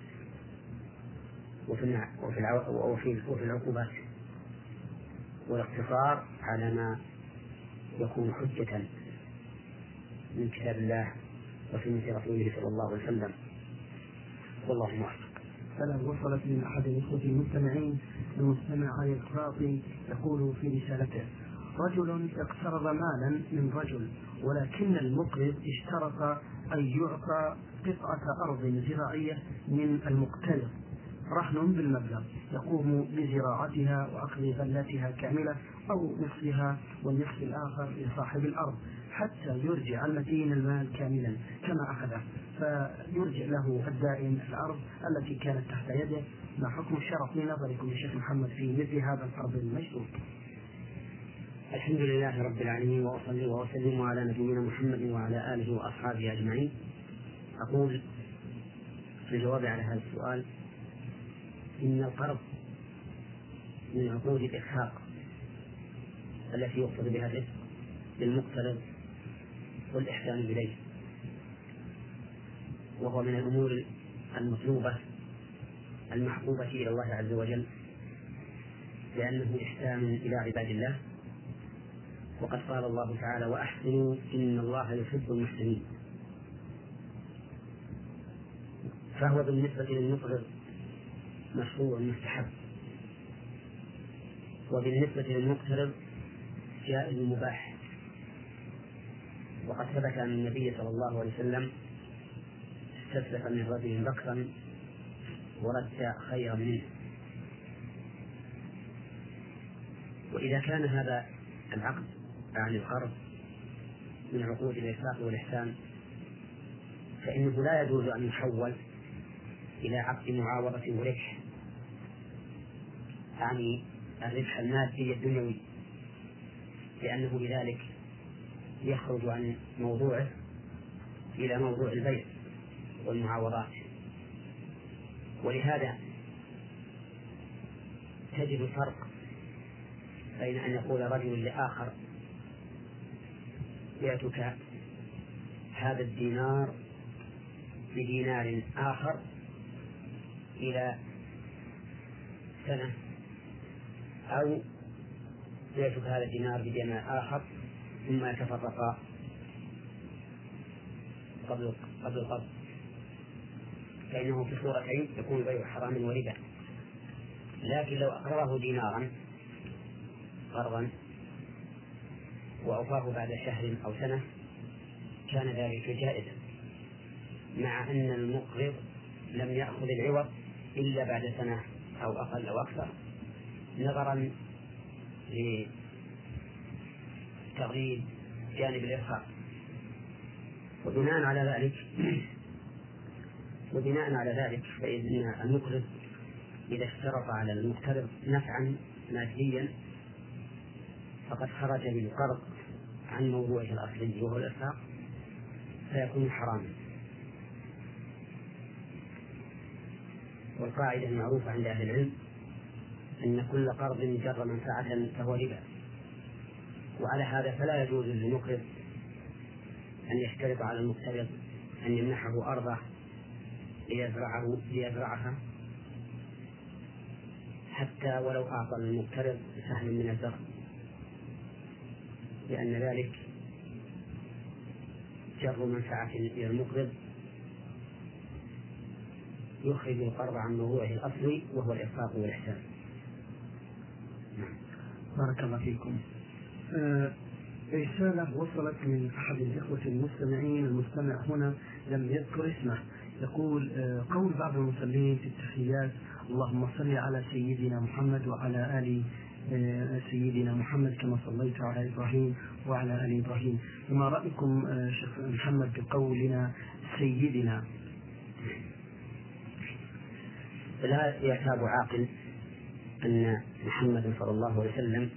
وفي وفي وفي العقوبات والاقتصار على ما يكون حجة من كتاب الله وسنة رسوله صلى الله عليه وسلم. والله موفق. فلا وصلت من أحد الإخوة المستمعين المستمع علي القراطي يقول في رسالته رجل اقترض مالا من رجل ولكن المقرض اشترط أن يعطى قطعة أرض زراعية من المقترض رهن بالمبلغ يقوم بزراعتها وأخذ غلاتها كاملة أو نصفها والنصف الآخر لصاحب الأرض حتى يرجع المدين المال كاملا كما أخذه فيرجع له الدائن الأرض التي كانت تحت يده. ما حكم الشرع في نظركم يا شيخ محمد في مثل هذا الفرض المشروط الحمد لله رب العالمين وأصلي وأسلم على نبينا محمد وعلى آله وأصحابه أجمعين. أقول في الجواب على هذا السؤال إن القرض من عقود الإرهاق التي يقصد بها الرزق للمقترض والإحسان إليه وهو من الأمور المطلوبة المحبوبة إلى الله عز وجل لأنه إحسان إلى عباد الله. وقد قال الله تعالى وأحسنوا إن الله يحب المحسنين. فهو بالنسبة للمقرض مشروع مستحب. وبالنسبة للمقترض جائز مباح. وقد ثبت أن النبي صلى الله عليه وسلم استسلف من رجل بكرا ورد خيرا منه. وإذا كان هذا العقد عن القرض من عقود الإرفاق والإحسان فإنه لا يجوز أن يحول إلى عقد معاوضة وربح أعني الربح المادي الدنيوي. لأنه بذلك يخرج عن موضوعه إلى موضوع البيع والمعاوضات ولهذا تجد الفرق بين أن يقول رجل لآخر بعتك هذا الدينار بدينار آخر إلى سنة. أو يشك هذا الدينار بدينار آخر ثم يتفرقا قبل قبل القبض. فإنه في صورتين يكون بيع حرام وربا لكن لو أقرضه دينارا قرضا وأوفاه بعد شهر أو سنة كان ذلك جائزا. مع أن المقرض لم يأخذ العوض إلا بعد سنة أو أقل أو أكثر نظرا لتغريب جانب الإرهاق. وبناء على ذلك وبناء على ذلك فإن المقرض إذا اشترط على المقترض نفعا ماديا فقد خرج بالقرض عن موضوعه الأصلي وهو الإرهاق فيكون حراما. والقاعدة المعروفة عند أهل العلم أن كل قرض جر منفعة فهو ربا. وعلى هذا فلا يجوز للمقرض أن يشترط على المقترض أن يمنحه أرضه ليزرعه ليزرعها حتى ولو أعطى للمقترض سهم من الزرع. لأن ذلك جر منفعة للمقرض يخرج القرض عن موضوعه الأصلي وهو الإرفاق والإحسان. بارك الله فيكم. آه رسالة وصلت من أحد الإخوة المستمعين المستمع هنا لم يذكر اسمه. يقول آه قول بعض المصلين في التحيات اللهم صل على سيدنا محمد وعلى آل آه سيدنا محمد كما صليت على إبراهيم وعلى آل إبراهيم. فما رأيكم آه شيخ محمد بقولنا سيدنا؟ لا يعتاب عاقل أن محمد صلى الله عليه وسلم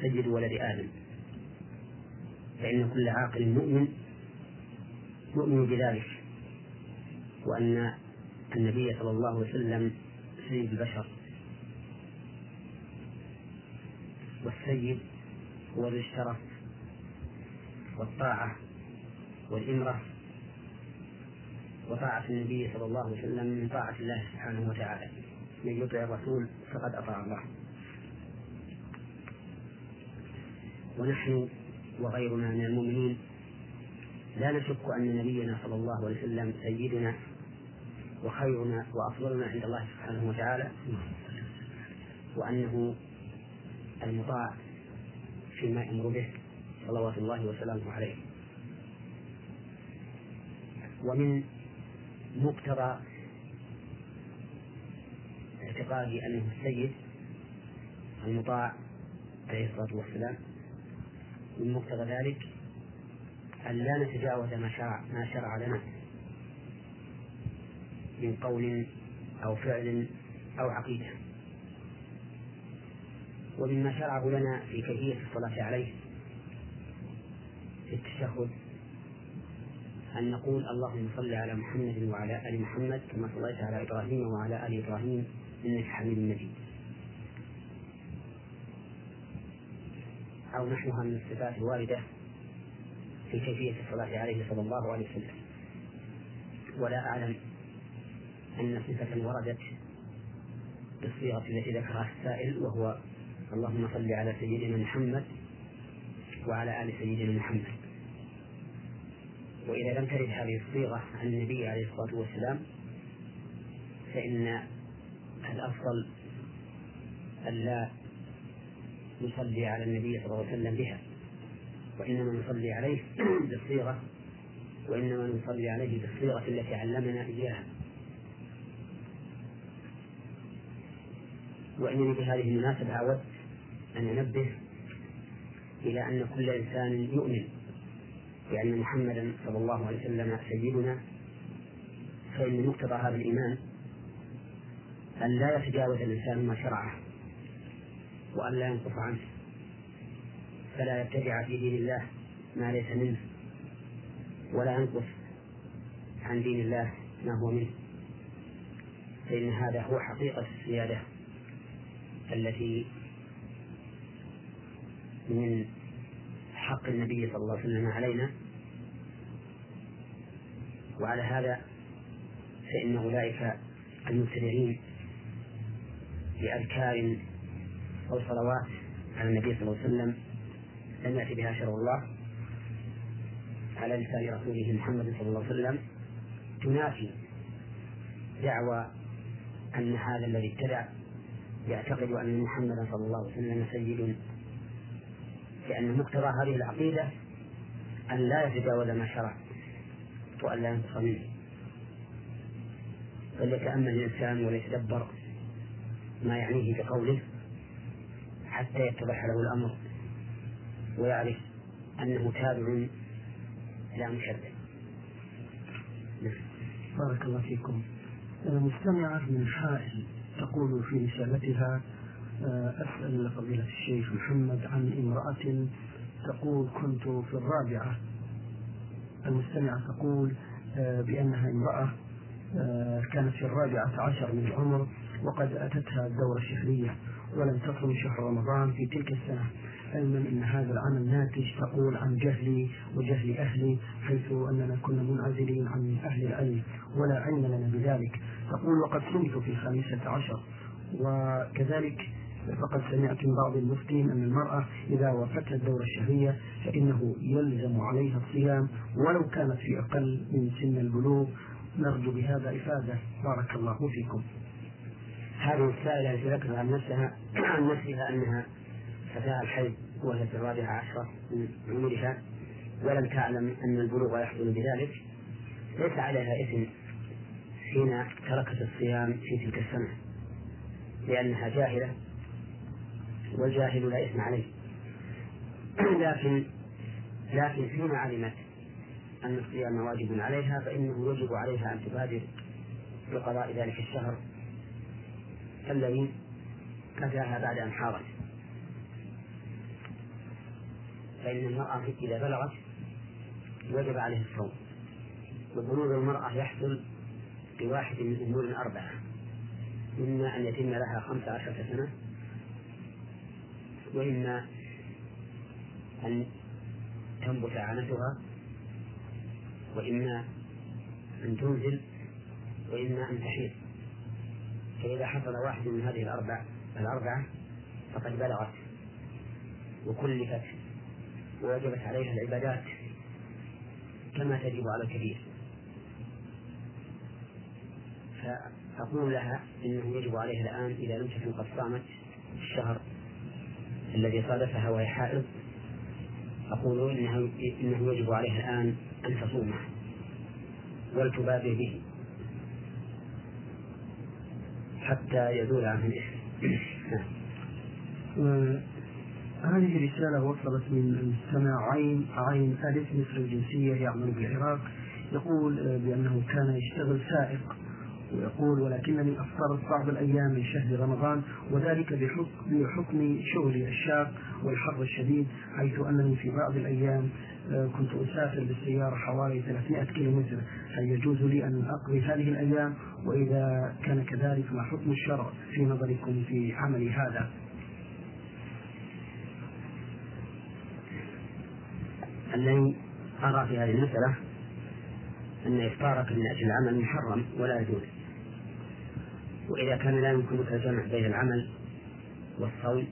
سيد ولد آدم. فإن كل عاقل مؤمن يؤمن بذلك وأن النبي صلى الله عليه وسلم سيد البشر والسيد هو ذو الشرف والطاعة والإمرة وطاعة النبي صلى الله عليه وسلم من طاعة الله سبحانه وتعالى. من يطع الرسول فقد أطاع الله. ونحن وغيرنا من المؤمنين لا نشك أن نبينا صلى الله عليه وسلم سيدنا وخيرنا وأفضلنا عند الله سبحانه وتعالى وأنه المطاع فيما يأمر به صلوات الله وسلامه عليه. ومن مقتضى اعتقادي أنه السيد المطاع عليه الصلاة والسلام. من مقتضى ذلك أن لا نتجاوز ما شرع ما شرع لنا من قول أو فعل أو عقيدة. ومما شرعه لنا في كيفية الصلاة عليه في التشهد أن نقول اللهم صل على محمد وعلى آل محمد كما صليت على إبراهيم وعلى آل إبراهيم إنك حميد مجيد. أو نحوها من الصفات الواردة في كيفية الصلاة عليه صلى الله عليه وسلم. ولا أعلم أن صفة وردت بالصيغة التي ذكرها السائل وهو اللهم صل على سيدنا محمد وعلى آل سيدنا محمد. وإذا لم ترد هذه الصيغة عن النبي عليه الصلاة والسلام فإن الأفضل ألا نصلي على النبي صلى الله عليه وسلم بها وإنما نصلي عليه *clears throat* بالصيغة وإنما نصلي عليه بالصيغة التي علمنا إياها. وإنني بهذه المناسبة أود أن أنبه إلى أن كل إنسان يؤمن. بأن محمدا صلى الله عليه وسلم سيدنا فإن مقتضى هذا الإيمان أن لا يتجاوز الإنسان ما شرعه وأن لا ينقص عنه فلا يبتدع في دين الله ما ليس منه ولا ينقص عن دين الله ما هو منه. فإن هذا هو حقيقة السيادة التي من حق النبي صلى الله عليه وسلم علينا. وعلى هذا فإن أولئك المبتدعين بأذكار أو صلوات على النبي صلى الله عليه وسلم لم يأتي بها شرع الله على لسان رسوله محمد صلى الله عليه وسلم تنافي دعوى أن هذا الذي ابتدع يعتقد أن محمدا صلى الله عليه وسلم سيد لأن مقتضى هذه العقيدة أن لا يتجاوز ما شرع وأن لا ينقص منه. فليتأمل الإنسان وليتدبر ما يعنيه بقوله حتى يتضح له الأمر ويعرف أنه تابع لا مشبه بارك الله فيكم. مستمعة من حائل تقول في رسالتها أسأل فضيلة الشيخ محمد عن امرأة تقول كنت في الرابعة. المستمعة تقول بأنها امرأة كانت في الرابعة عشر من العمر وقد أتتها الدورة الشهرية ولم تصم شهر رمضان في تلك السنة. علما إن هذا العمل ناتج تقول عن جهلي وجهل أهلي حيث أننا كنا منعزلين عن أهل العلم ولا علم لنا بذلك. تقول وقد صمت في الخامسة عشر. وكذلك فقد سمعت من بعض المفتين أن المرأة إذا وفتت الدورة الشهرية فإنه يلزم عليها الصيام ولو كانت في أقل من سن البلوغ. نرجو بهذا إفادة. بارك الله فيكم. هذه السائلة التي ذكرت عن نفسها عن نفسها أنها فتاة الحيض وهي في الرابعة عشرة من عمرها ولم تعلم أن البلوغ يحصل بذلك. ليس عليها إثم حين تركت الصيام في تلك السنة لأنها جاهلة والجاهل لا إثم عليه. *clears throat* لكن لكن حين علمت أن الصيام واجب عليها فإنه يجب عليها أن تبادر بقضاء ذلك الشهر. الذي أتاها بعد أن حارت فإن المرأة إذا بلغت وجب عليه الصوم. وبلوغ المرأة يحصل بواحد من أمور أربعة. إما أن يتم لها خمس عشرة سنة وإما أن تنبت عنتها وإما أن تنزل وإما أن تحيط فإذا حصل واحد من هذه الأربع الأربعة فقد بلغت وكلفت ووجبت عليها العبادات كما تجب على الكبير. فأقول لها إنه يجب عليها الآن إذا لم تكن قد صامت الشهر الذي صادفها وهي حائض أقول إنه, إنه يجب عليها الآن أن تصومه ولتبادر به حتى يزول عنه الإثم. آه، هذه رسالة وصلت من المستمع عين عين ألف مصر الجنسية يعمل بالعراق يقول آه، بأنه كان يشتغل سائق ويقول ولكنني أفطرت بعض الأيام من شهر رمضان وذلك بحكم شغلي الشاق والحر الشديد حيث أنني في بعض الأيام آه، كنت أسافر بالسيارة حوالي 300 كيلومتر. هل يجوز لي أن أقضي هذه الأيام وإذا كان كذلك ما حكم الشرع في نظركم في عملي هذا؟ الذي أرى في هذه المسألة أن إفطارك من أجل العمل محرم ولا يجوز. وإذا كان لا يمكنك الجمع بين العمل والصوم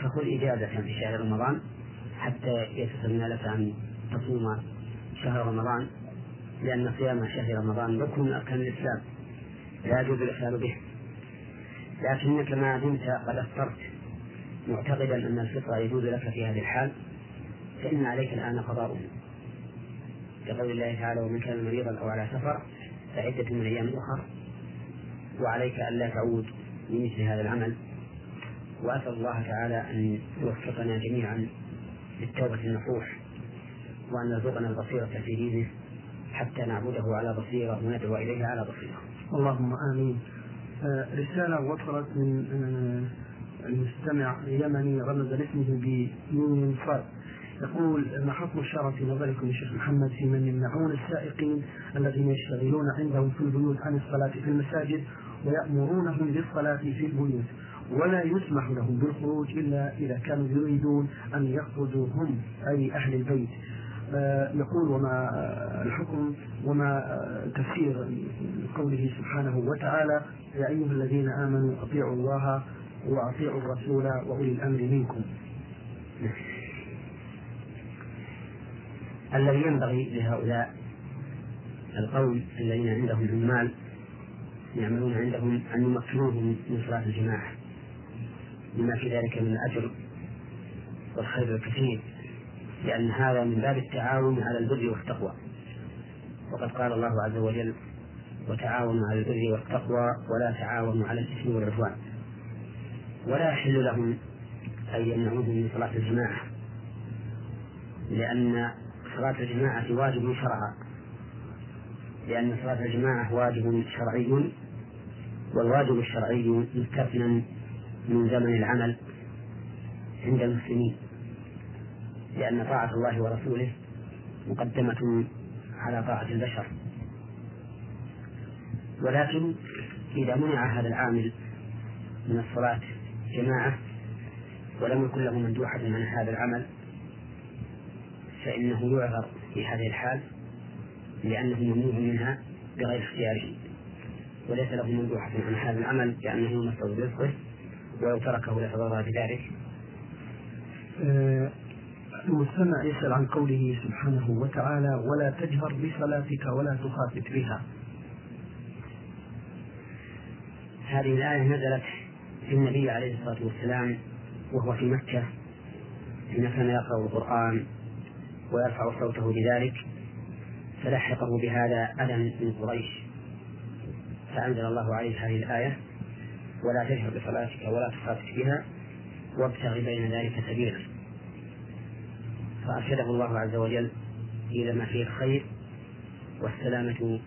فخذ إجازة في شهر رمضان حتى يتسنى لك أن تصوم شهر رمضان لأن صيام شهر رمضان ركن من أركان الإسلام لا يجوز الإخلال به. لكنك ما دمت قد أفطرت معتقدا أن الفطر يجوز لك في هذه الحال فإن عليك الآن قضاؤه كقول الله تعالى ومن كان مريضا أو على سفر فعدة من أيام أخر وعليك ألا تعود لمثل هذا العمل. وأسأل الله تعالى أن يوفقنا جميعا للتوبة النصوح وأن يرزقنا البصيرة في دينه حتى نعبده على بصيرة وندعو إليه على بصيرة. اللهم آمين. آه، رسالة وصلت من آه، المستمع يمني رمز لاسمه بنون صاد. يقول ما حكم الشرع في نظركم يا شيخ محمد في من يمنعون السائقين الذين يشتغلون عندهم في البيوت عن الصلاة في المساجد ويأمرونهم بالصلاة في البيوت ولا يسمح لهم بالخروج إلا إذا كانوا يريدون أن يخرجوا هم أي أهل البيت. آه، يقول وما الحكم وما تفسير قوله سبحانه وتعالى يا أيها الذين آمنوا أطيعوا الله وأطيعوا الرسول وأولي الأمر منكم. الذي ينبغي لهؤلاء القوم الذين عندهم عمال يعملون عندهم أن يمكنوهم من صلاة الجماعة لما في ذلك من الأجر والخير الكثير لأن هذا من باب التعاون على البر والتقوى. وقد قال الله عز وجل وتعاونوا على البر والتقوى ولا تعاونوا على الإثم والعدوان. ولا يحل لهم أن يمنعوهم من صلاة الجماعة لأن صلاة الجماعة واجب شرعا. لأن صلاة الجماعة واجب شرعي والواجب الشرعي مستثنى من زمن العمل عند المسلمين لأن طاعة الله ورسوله مقدمة على طاعة البشر. ولكن إذا منع هذا العامل من الصلاة جماعة ولم يكن له مندوحة عن هذا العمل فإنه يعذر في هذه الحال. لأنه ممنوع منها بغير اختياره. وليس له مندوحة عن هذا العمل لأنه مصدر رزقه ولو تركه لتضرر بذلك. آه، المستمع يسأل عن قوله سبحانه وتعالى ولا تجهر بصلاتك ولا تخافت بها. هذه الآية نزلت في النبي عليه الصلاة والسلام وهو في مكة حين كان يقرأ القرآن ويرفع صوته بذلك. فلحقه بهذا ألم من قريش. فأنزل الله عليه هذه الآية ولا تجهر بصلاتك ولا تخافت بها وابتغ بين ذلك سبيلا. فأرشده الله عز وجل إلى ما فيه الخير والسلامة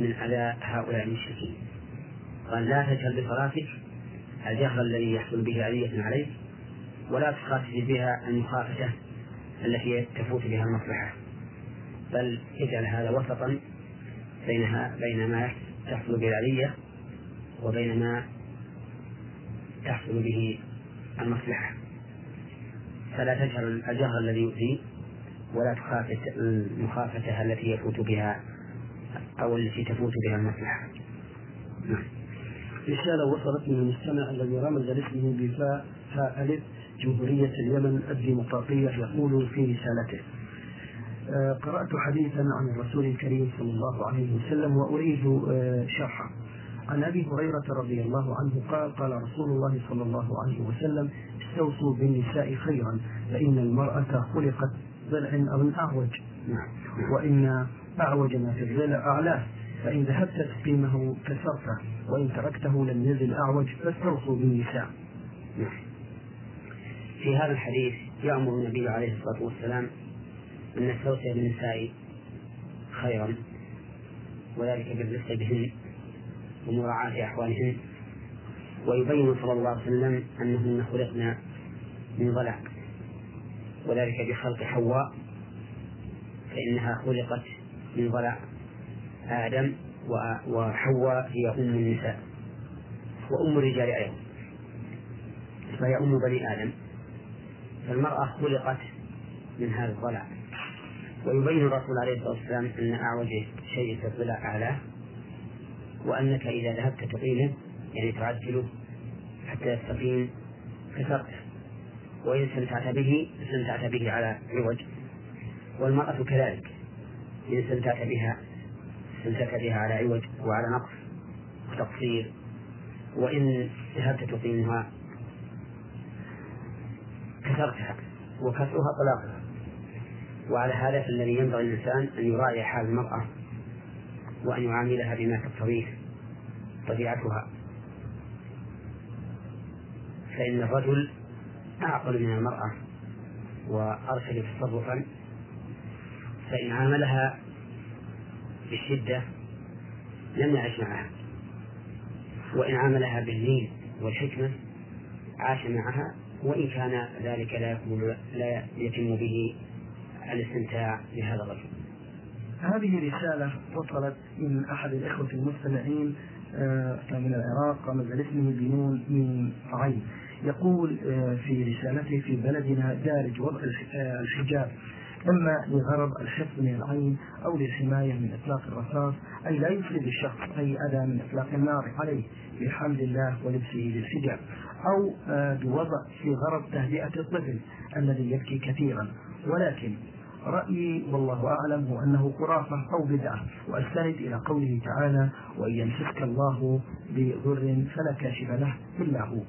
من أذى هؤلاء المشركين. قال لا تجهل بصلاتك الجهر الذي يحصل به أذية عليك ولا تخافت بها المخافته التي تفوت بها المصلحة. بل اجعل هذا وسطا بينها بين ما تحصل بالعلية وبين ما تحصل به المصلحة. فلا تجهر الجهر الذي يؤذي ولا تخافت المخافة التي يفوت بها أو التي تفوت بها المصلحة. نعم. رسالة وصلت من المستمع الذي رمز لاسمه بفاء فاء ألف جمهورية اليمن الديمقراطية يقول في رسالته قرأت حديثا عن الرسول الكريم صلى الله عليه وسلم وأريد آه، شرحه عن أبي هريرة رضي الله عنه قال قال رسول الله صلى الله عليه وسلم استوصوا بالنساء خيرا فإن المرأة خلقت ضلع أو أعوج نعم. وإن أعوج ما في الضلع أعلاه فإن ذهبت تقيمه كسرته وإن تركته لم يزل أعوج فاستوصوا بالنساء نعم. في هذا الحديث يأمر النبي عليه الصلاة والسلام أن نستوصي بالنساء خيرا وذلك بالرفق بهن ومراعاة أحوالهن ويبين صلى الله عليه وسلم أنهن خلقن من ضلع وذلك بخلق حواء فإنها خلقت من ضلع آدم وحواء هي أم النساء وأم الرجال أيضا فهي أم بني آدم فالمرأة خلقت من هذا الضلع. ويبين الرسول عليه الصلاة والسلام أن أعوج شيء الضلع أعلاه وأنك إذا ذهبت تقيمه يعني تعجله حتى يستقيم كسرته وإن استمتعت به استمتعت به على عوج والمرأة كذلك إن استمتعت بها استمتعت بها على عوج وعلى نقص وتقصير وإن ذهبت تقيمها كسرتها وكسرها طلاقها. وعلى هذا فالذي ينبغي الإنسان أن يراعي حال المرأة وأن يعاملها بما تقتضيه طبيعتها. فإن الرجل أعقل من المرأة وأرشد تصرفا فإن عاملها بالشدة لم يعش معها. وإن عاملها باللين والحكمة عاش معها وإن كان ذلك لا يكمل لا يتم به الاستمتاع بهذا الرجل. هذه رسالة وصلت من أحد الإخوة المستمعين آه، من العراق رمز اسمه بنون من عين يقول آه، في رسالته في بلدنا دارج وضع آه، الحجاب إما لغرض الحفظ من العين أو للحماية من إطلاق الرصاص أي لا يفرد الشخص أي أذى من إطلاق النار عليه بحمد الله ولبسه للحجاب أو بوضع في غرض تهدئة الطفل الذي يبكي كثيرا ولكن رأيي والله أعلم هو أنه خرافة أو بدعة وأستند إلى قوله تعالى وإن يمسك الله بضر فلا كاشف له إلا هو.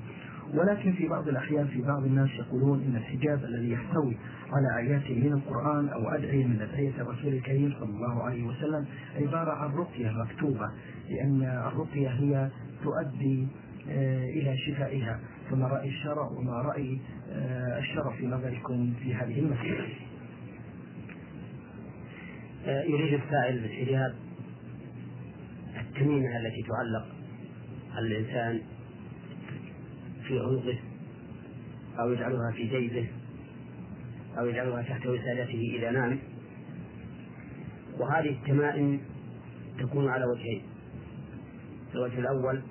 ولكن في بعض الأحيان في بعض الناس يقولون إن الحجاب الذي يحتوي على آيات من القرآن أو أدعية من أدعية الرسول الكريم صلى الله عليه وسلم عبارة عن رقية مكتوبة لأن الرقية هي تؤدي آه، إلى شفائها فما رأي الشرع وما رأي آه، الشرع في نظركم في هذه المسألة. يريد السائل بالحجاب التميمة التي تعلق على الإنسان في عنقه أو يجعلها في جيبه أو يجعلها تحت وسادته إذا نام. وهذه التمائم تكون على وجهين. الوجه الأول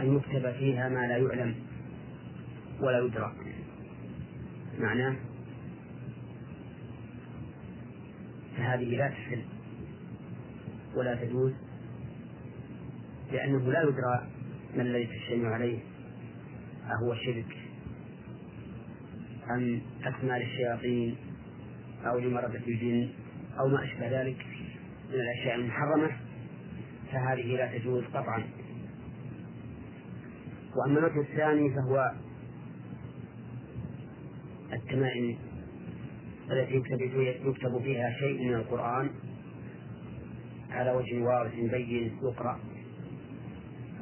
أن يكتب فيها ما لا يعلم ولا يدرى. معناه فهذه لا تحل ولا تجوز. لأنه لا يدرى ما الذي تجتمع عليه. أهو شرك أم أسماء للشياطين أو لمرضة الجن أو ما أشبه ذلك من الأشياء المحرمة فهذه لا تجوز قطعا. وأما الوجه الثاني فهو التمائم. التي يكتب فيها شيء من القرآن على وجه واضح بين يقرأ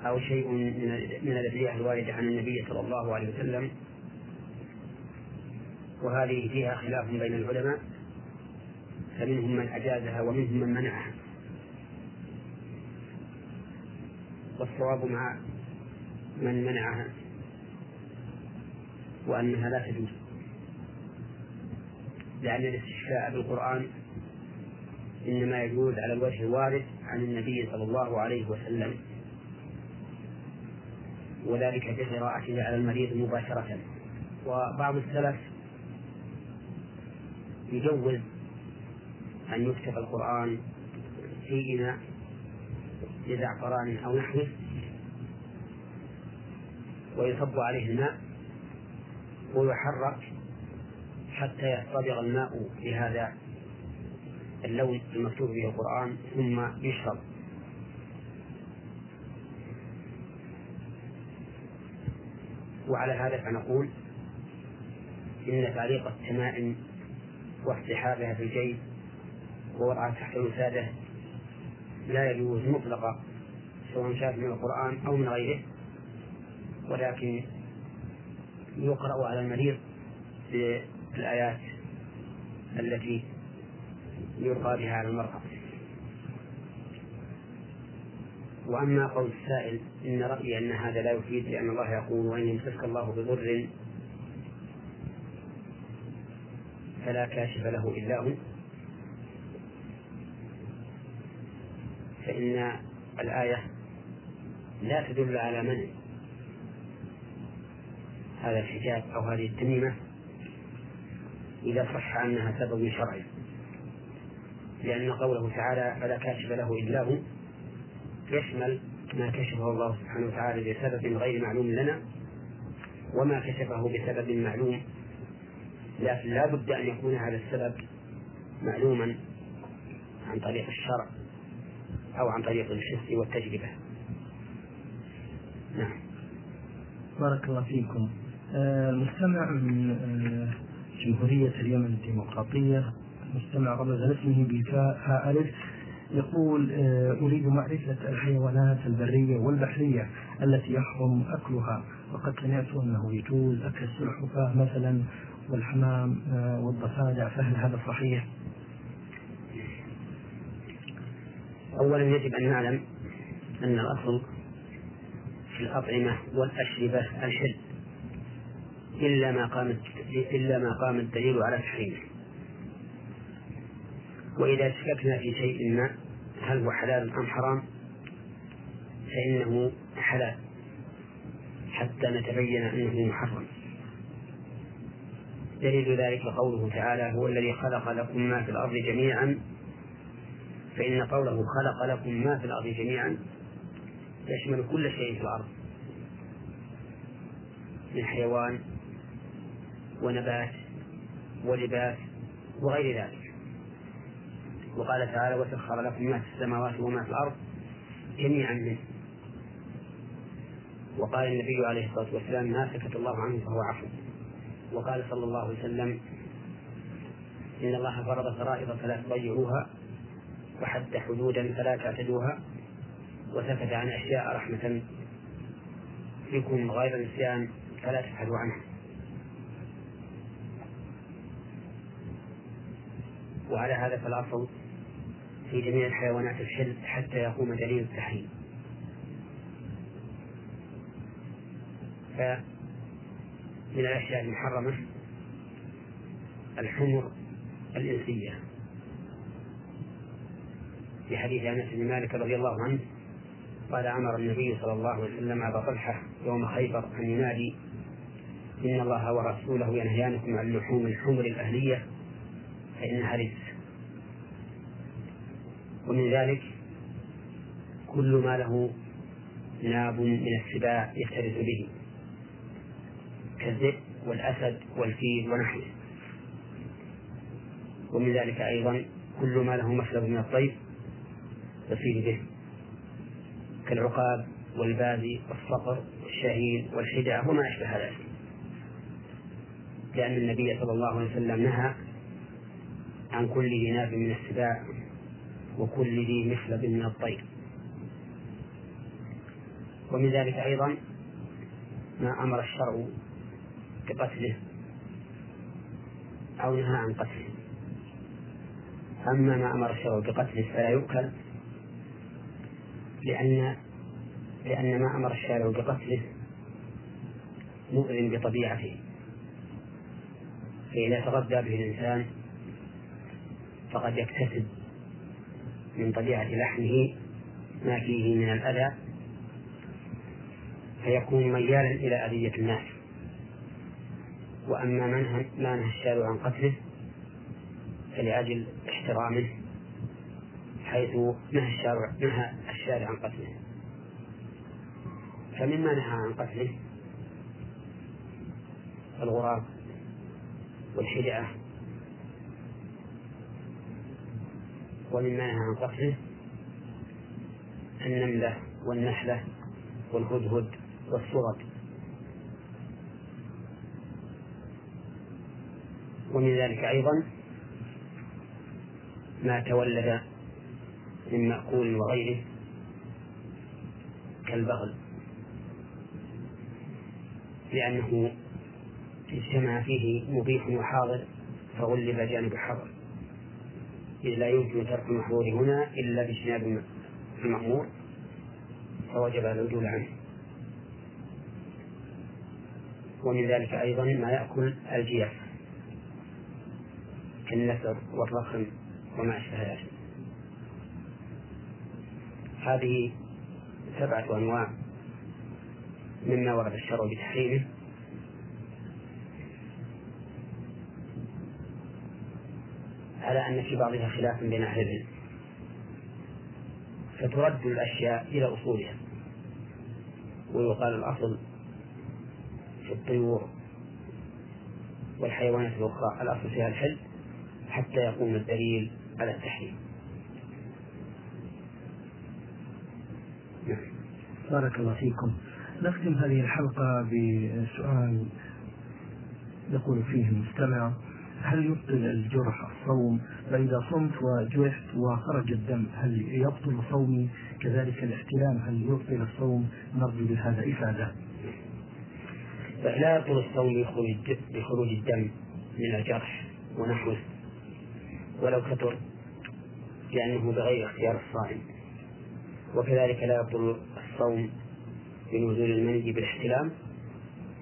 أو شيء من الأدعية الواردة عن النبي صلى الله عليه وسلم. وهذه فيها خلاف بين العلماء فمنهم من أجازها ومنهم من منعها. والصواب مع من منعها وأنها لا تجوز. لأن الاستشفاء بالقرآن إنما يجوز على الوجه الوارد عن النبي صلى الله عليه وسلم. وذلك بقراءته على المريض مباشرة. وبعض السلف يجوز أن يكتب القرآن في إناء بزعفران أو نحوه ويصب عليه الماء ويحرك حتى يصطبغ الماء بهذا اللون المكتوب به القرآن ثم يشرب. وعلى هذا فنقول إن تعليق التمائم واصطحابها في الجيب ووضعها تحت الوسادة لا يجوز مطلقا سواء كان من القرآن أو من غيره ولكن يقرأ على المريض بالآيات التي يلقى بها على المرأة. وأما قول السائل إن رأيي أن هذا لا يفيد لأن الله يقول وإن يمسك الله بضر فلا كاشف له إلا هو. فإن الآية لا تدل على منع هذا الحجاب أو هذه التميمة. إذا صح أنها سبب شرعي. لأن قوله تعالى فلا كاشف له إلا هو يشمل ما كشفه الله سبحانه وتعالى بسبب غير معلوم لنا وما كشفه بسبب معلوم. لكن لا بد أن يكون هذا السبب معلوما عن طريق الشرع أو عن طريق الحس والتجربة. نعم. بارك الله فيكم. المستمع من آه، جمهورية اليمن الديمقراطية مستمع رمز اسمه بفاء ألف يقول آه، أريد معرفة الحيوانات البرية والبحرية التي يحرم أكلها وقد سمعت أنه يجوز أكل السلحفاة مثلا والحمام آه، والضفادع فهل هذا صحيح؟ أولا يجب أن نعلم أن الأصل في الأطعمة والأشربة الحل إلا ما قام إلا ما قام الدليل على تحريمه. وإذا شككنا في شيء ما هل هو حلال أم حرام؟ فإنه حلال حتى نتبين أنه محرم. دليل ذلك قوله تعالى هو الذي خلق لكم ما في الأرض جميعا. فإن قوله خلق لكم ما في الأرض جميعا يشمل كل شيء في الأرض. من حيوان ونبات ولباس وغير ذلك. وقال تعالى وسخر لكم ما في السماوات وما في الأرض جميعا منه. وقال النبي عليه الصلاة والسلام ما سكت الله عنه فهو عفو. وقال صلى الله عليه وسلم إن الله فرض فرائض فلا تضيعوها وحد حدودا فلا تعتدوها وسكت عن أشياء رحمة بكم غير نسيان فلا تبحثوا عنها. وعلى هذا فالأصل في جميع الحيوانات الحل حتى يقوم دليل التحريم. فمن الأشياء المحرمة الحمر الإنسية. في حديث أنس بن مالك رضي الله عنه قال أمر النبي صلى الله عليه وسلم أبا طلحة يوم خيبر أن ينادي إن الله ورسوله ينهيانكم عن لحوم الحمر الأهلية فإنها رجس ومن ذلك كل ما له ناب من السباع يفترس به كالذئب والأسد والفيل ونحوه. ومن ذلك أيضا كل ما له مشرب من الطير يصيد به كالعقاب والبازي والصقر والشاهين والحدعة وما أشبه ذلك. لأن النبي صلى الله عليه وسلم نهى عن كل ذي ناب من السباع وكل ذي مخلب من الطير. ومن ذلك أيضا ما أمر الشرع بقتله أو نهى عن قتله. أما ما أمر الشرع بقتله فلا يؤكل لأن لأن ما أمر الشارع بقتله مؤذن بطبيعته فإذا تغذى به الإنسان فقد يكتسب من طبيعة لحمه ما فيه من الأذى فيكون ميالا إلى أذية الناس. وأما من ما نهى الشارع عن قتله فلأجل احترامه حيث نهى الشارع نهى الشارع عن قتله. فمما نهى عن قتله الغراب والحدعة ومما نهى عن قتله النملة والنحلة والهدهد والصغد ومن ذلك أيضا ما تولد من مأكول وغيره كالبغل لأنه اجتمع فيه مبيح وحاضر فغلب جانب إذ لا يمكن ترك المحظور هنا إلا باجتناب المأمور فوجب العدول عنه. ومن ذلك أيضا ما يأكل الجياف كالنسر والرخم وما أشبه ذلك. هذه سبعة أنواع مما ورد الشرع بتحريمه. على أن في بعضها خلاف بين أهل العلم. فترد الأشياء إلى أصولها. ويقال الأصل في الطيور والحيوانات الأخرى. الأصل فيها الحل حتى يقوم الدليل على التحريم. نعم. بارك الله فيكم. نختم هذه الحلقة بسؤال يقول فيه المستمع. هل يبطل الجرح الصوم؟ فإذا صمت وجرحت وخرج الدم هل يبطل صومي؟ كذلك الاحتلام هل يبطل الصوم؟ نرجو بهذا إفادة. لا يبطل الصوم بخروج الدم من الجرح ونحوه ولو كثر لأنه بغير اختيار الصائم. وكذلك لا يبطل الصوم بنزول المني بالاحتلام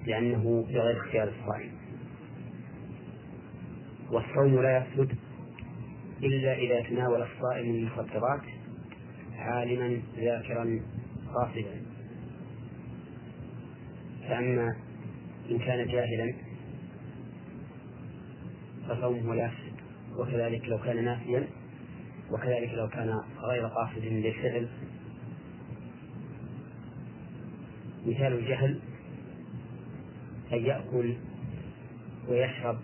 لأنه بغير اختيار الصائم. والصوم لا يفسد إلا إذا تناول الصائم المفطرات عالما ذاكرا قاصدا. فأما إن كان جاهلا فصومه لا يفسد وكذلك لو كان ناسيا وكذلك لو كان غير قاصد للفعل. مثال الجهل أن يأكل ويشرب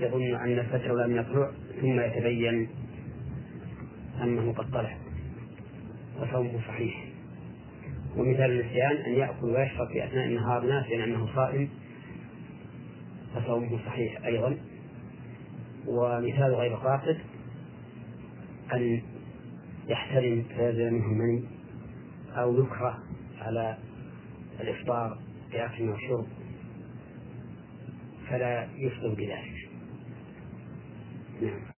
يظن أن الفجر لم يطلع ثم يتبين أنه قد طلع فصومه صحيح. ومثال النسيان أن يأكل ويشرب في أثناء النهار ناسيا أنه صائم فصومه صحيح أيضا. ومثال غير قاصد أن يحترم فينزل منه المني أو يكره على الإفطار بأكل وشرب فلا يفطر بذلك. نعم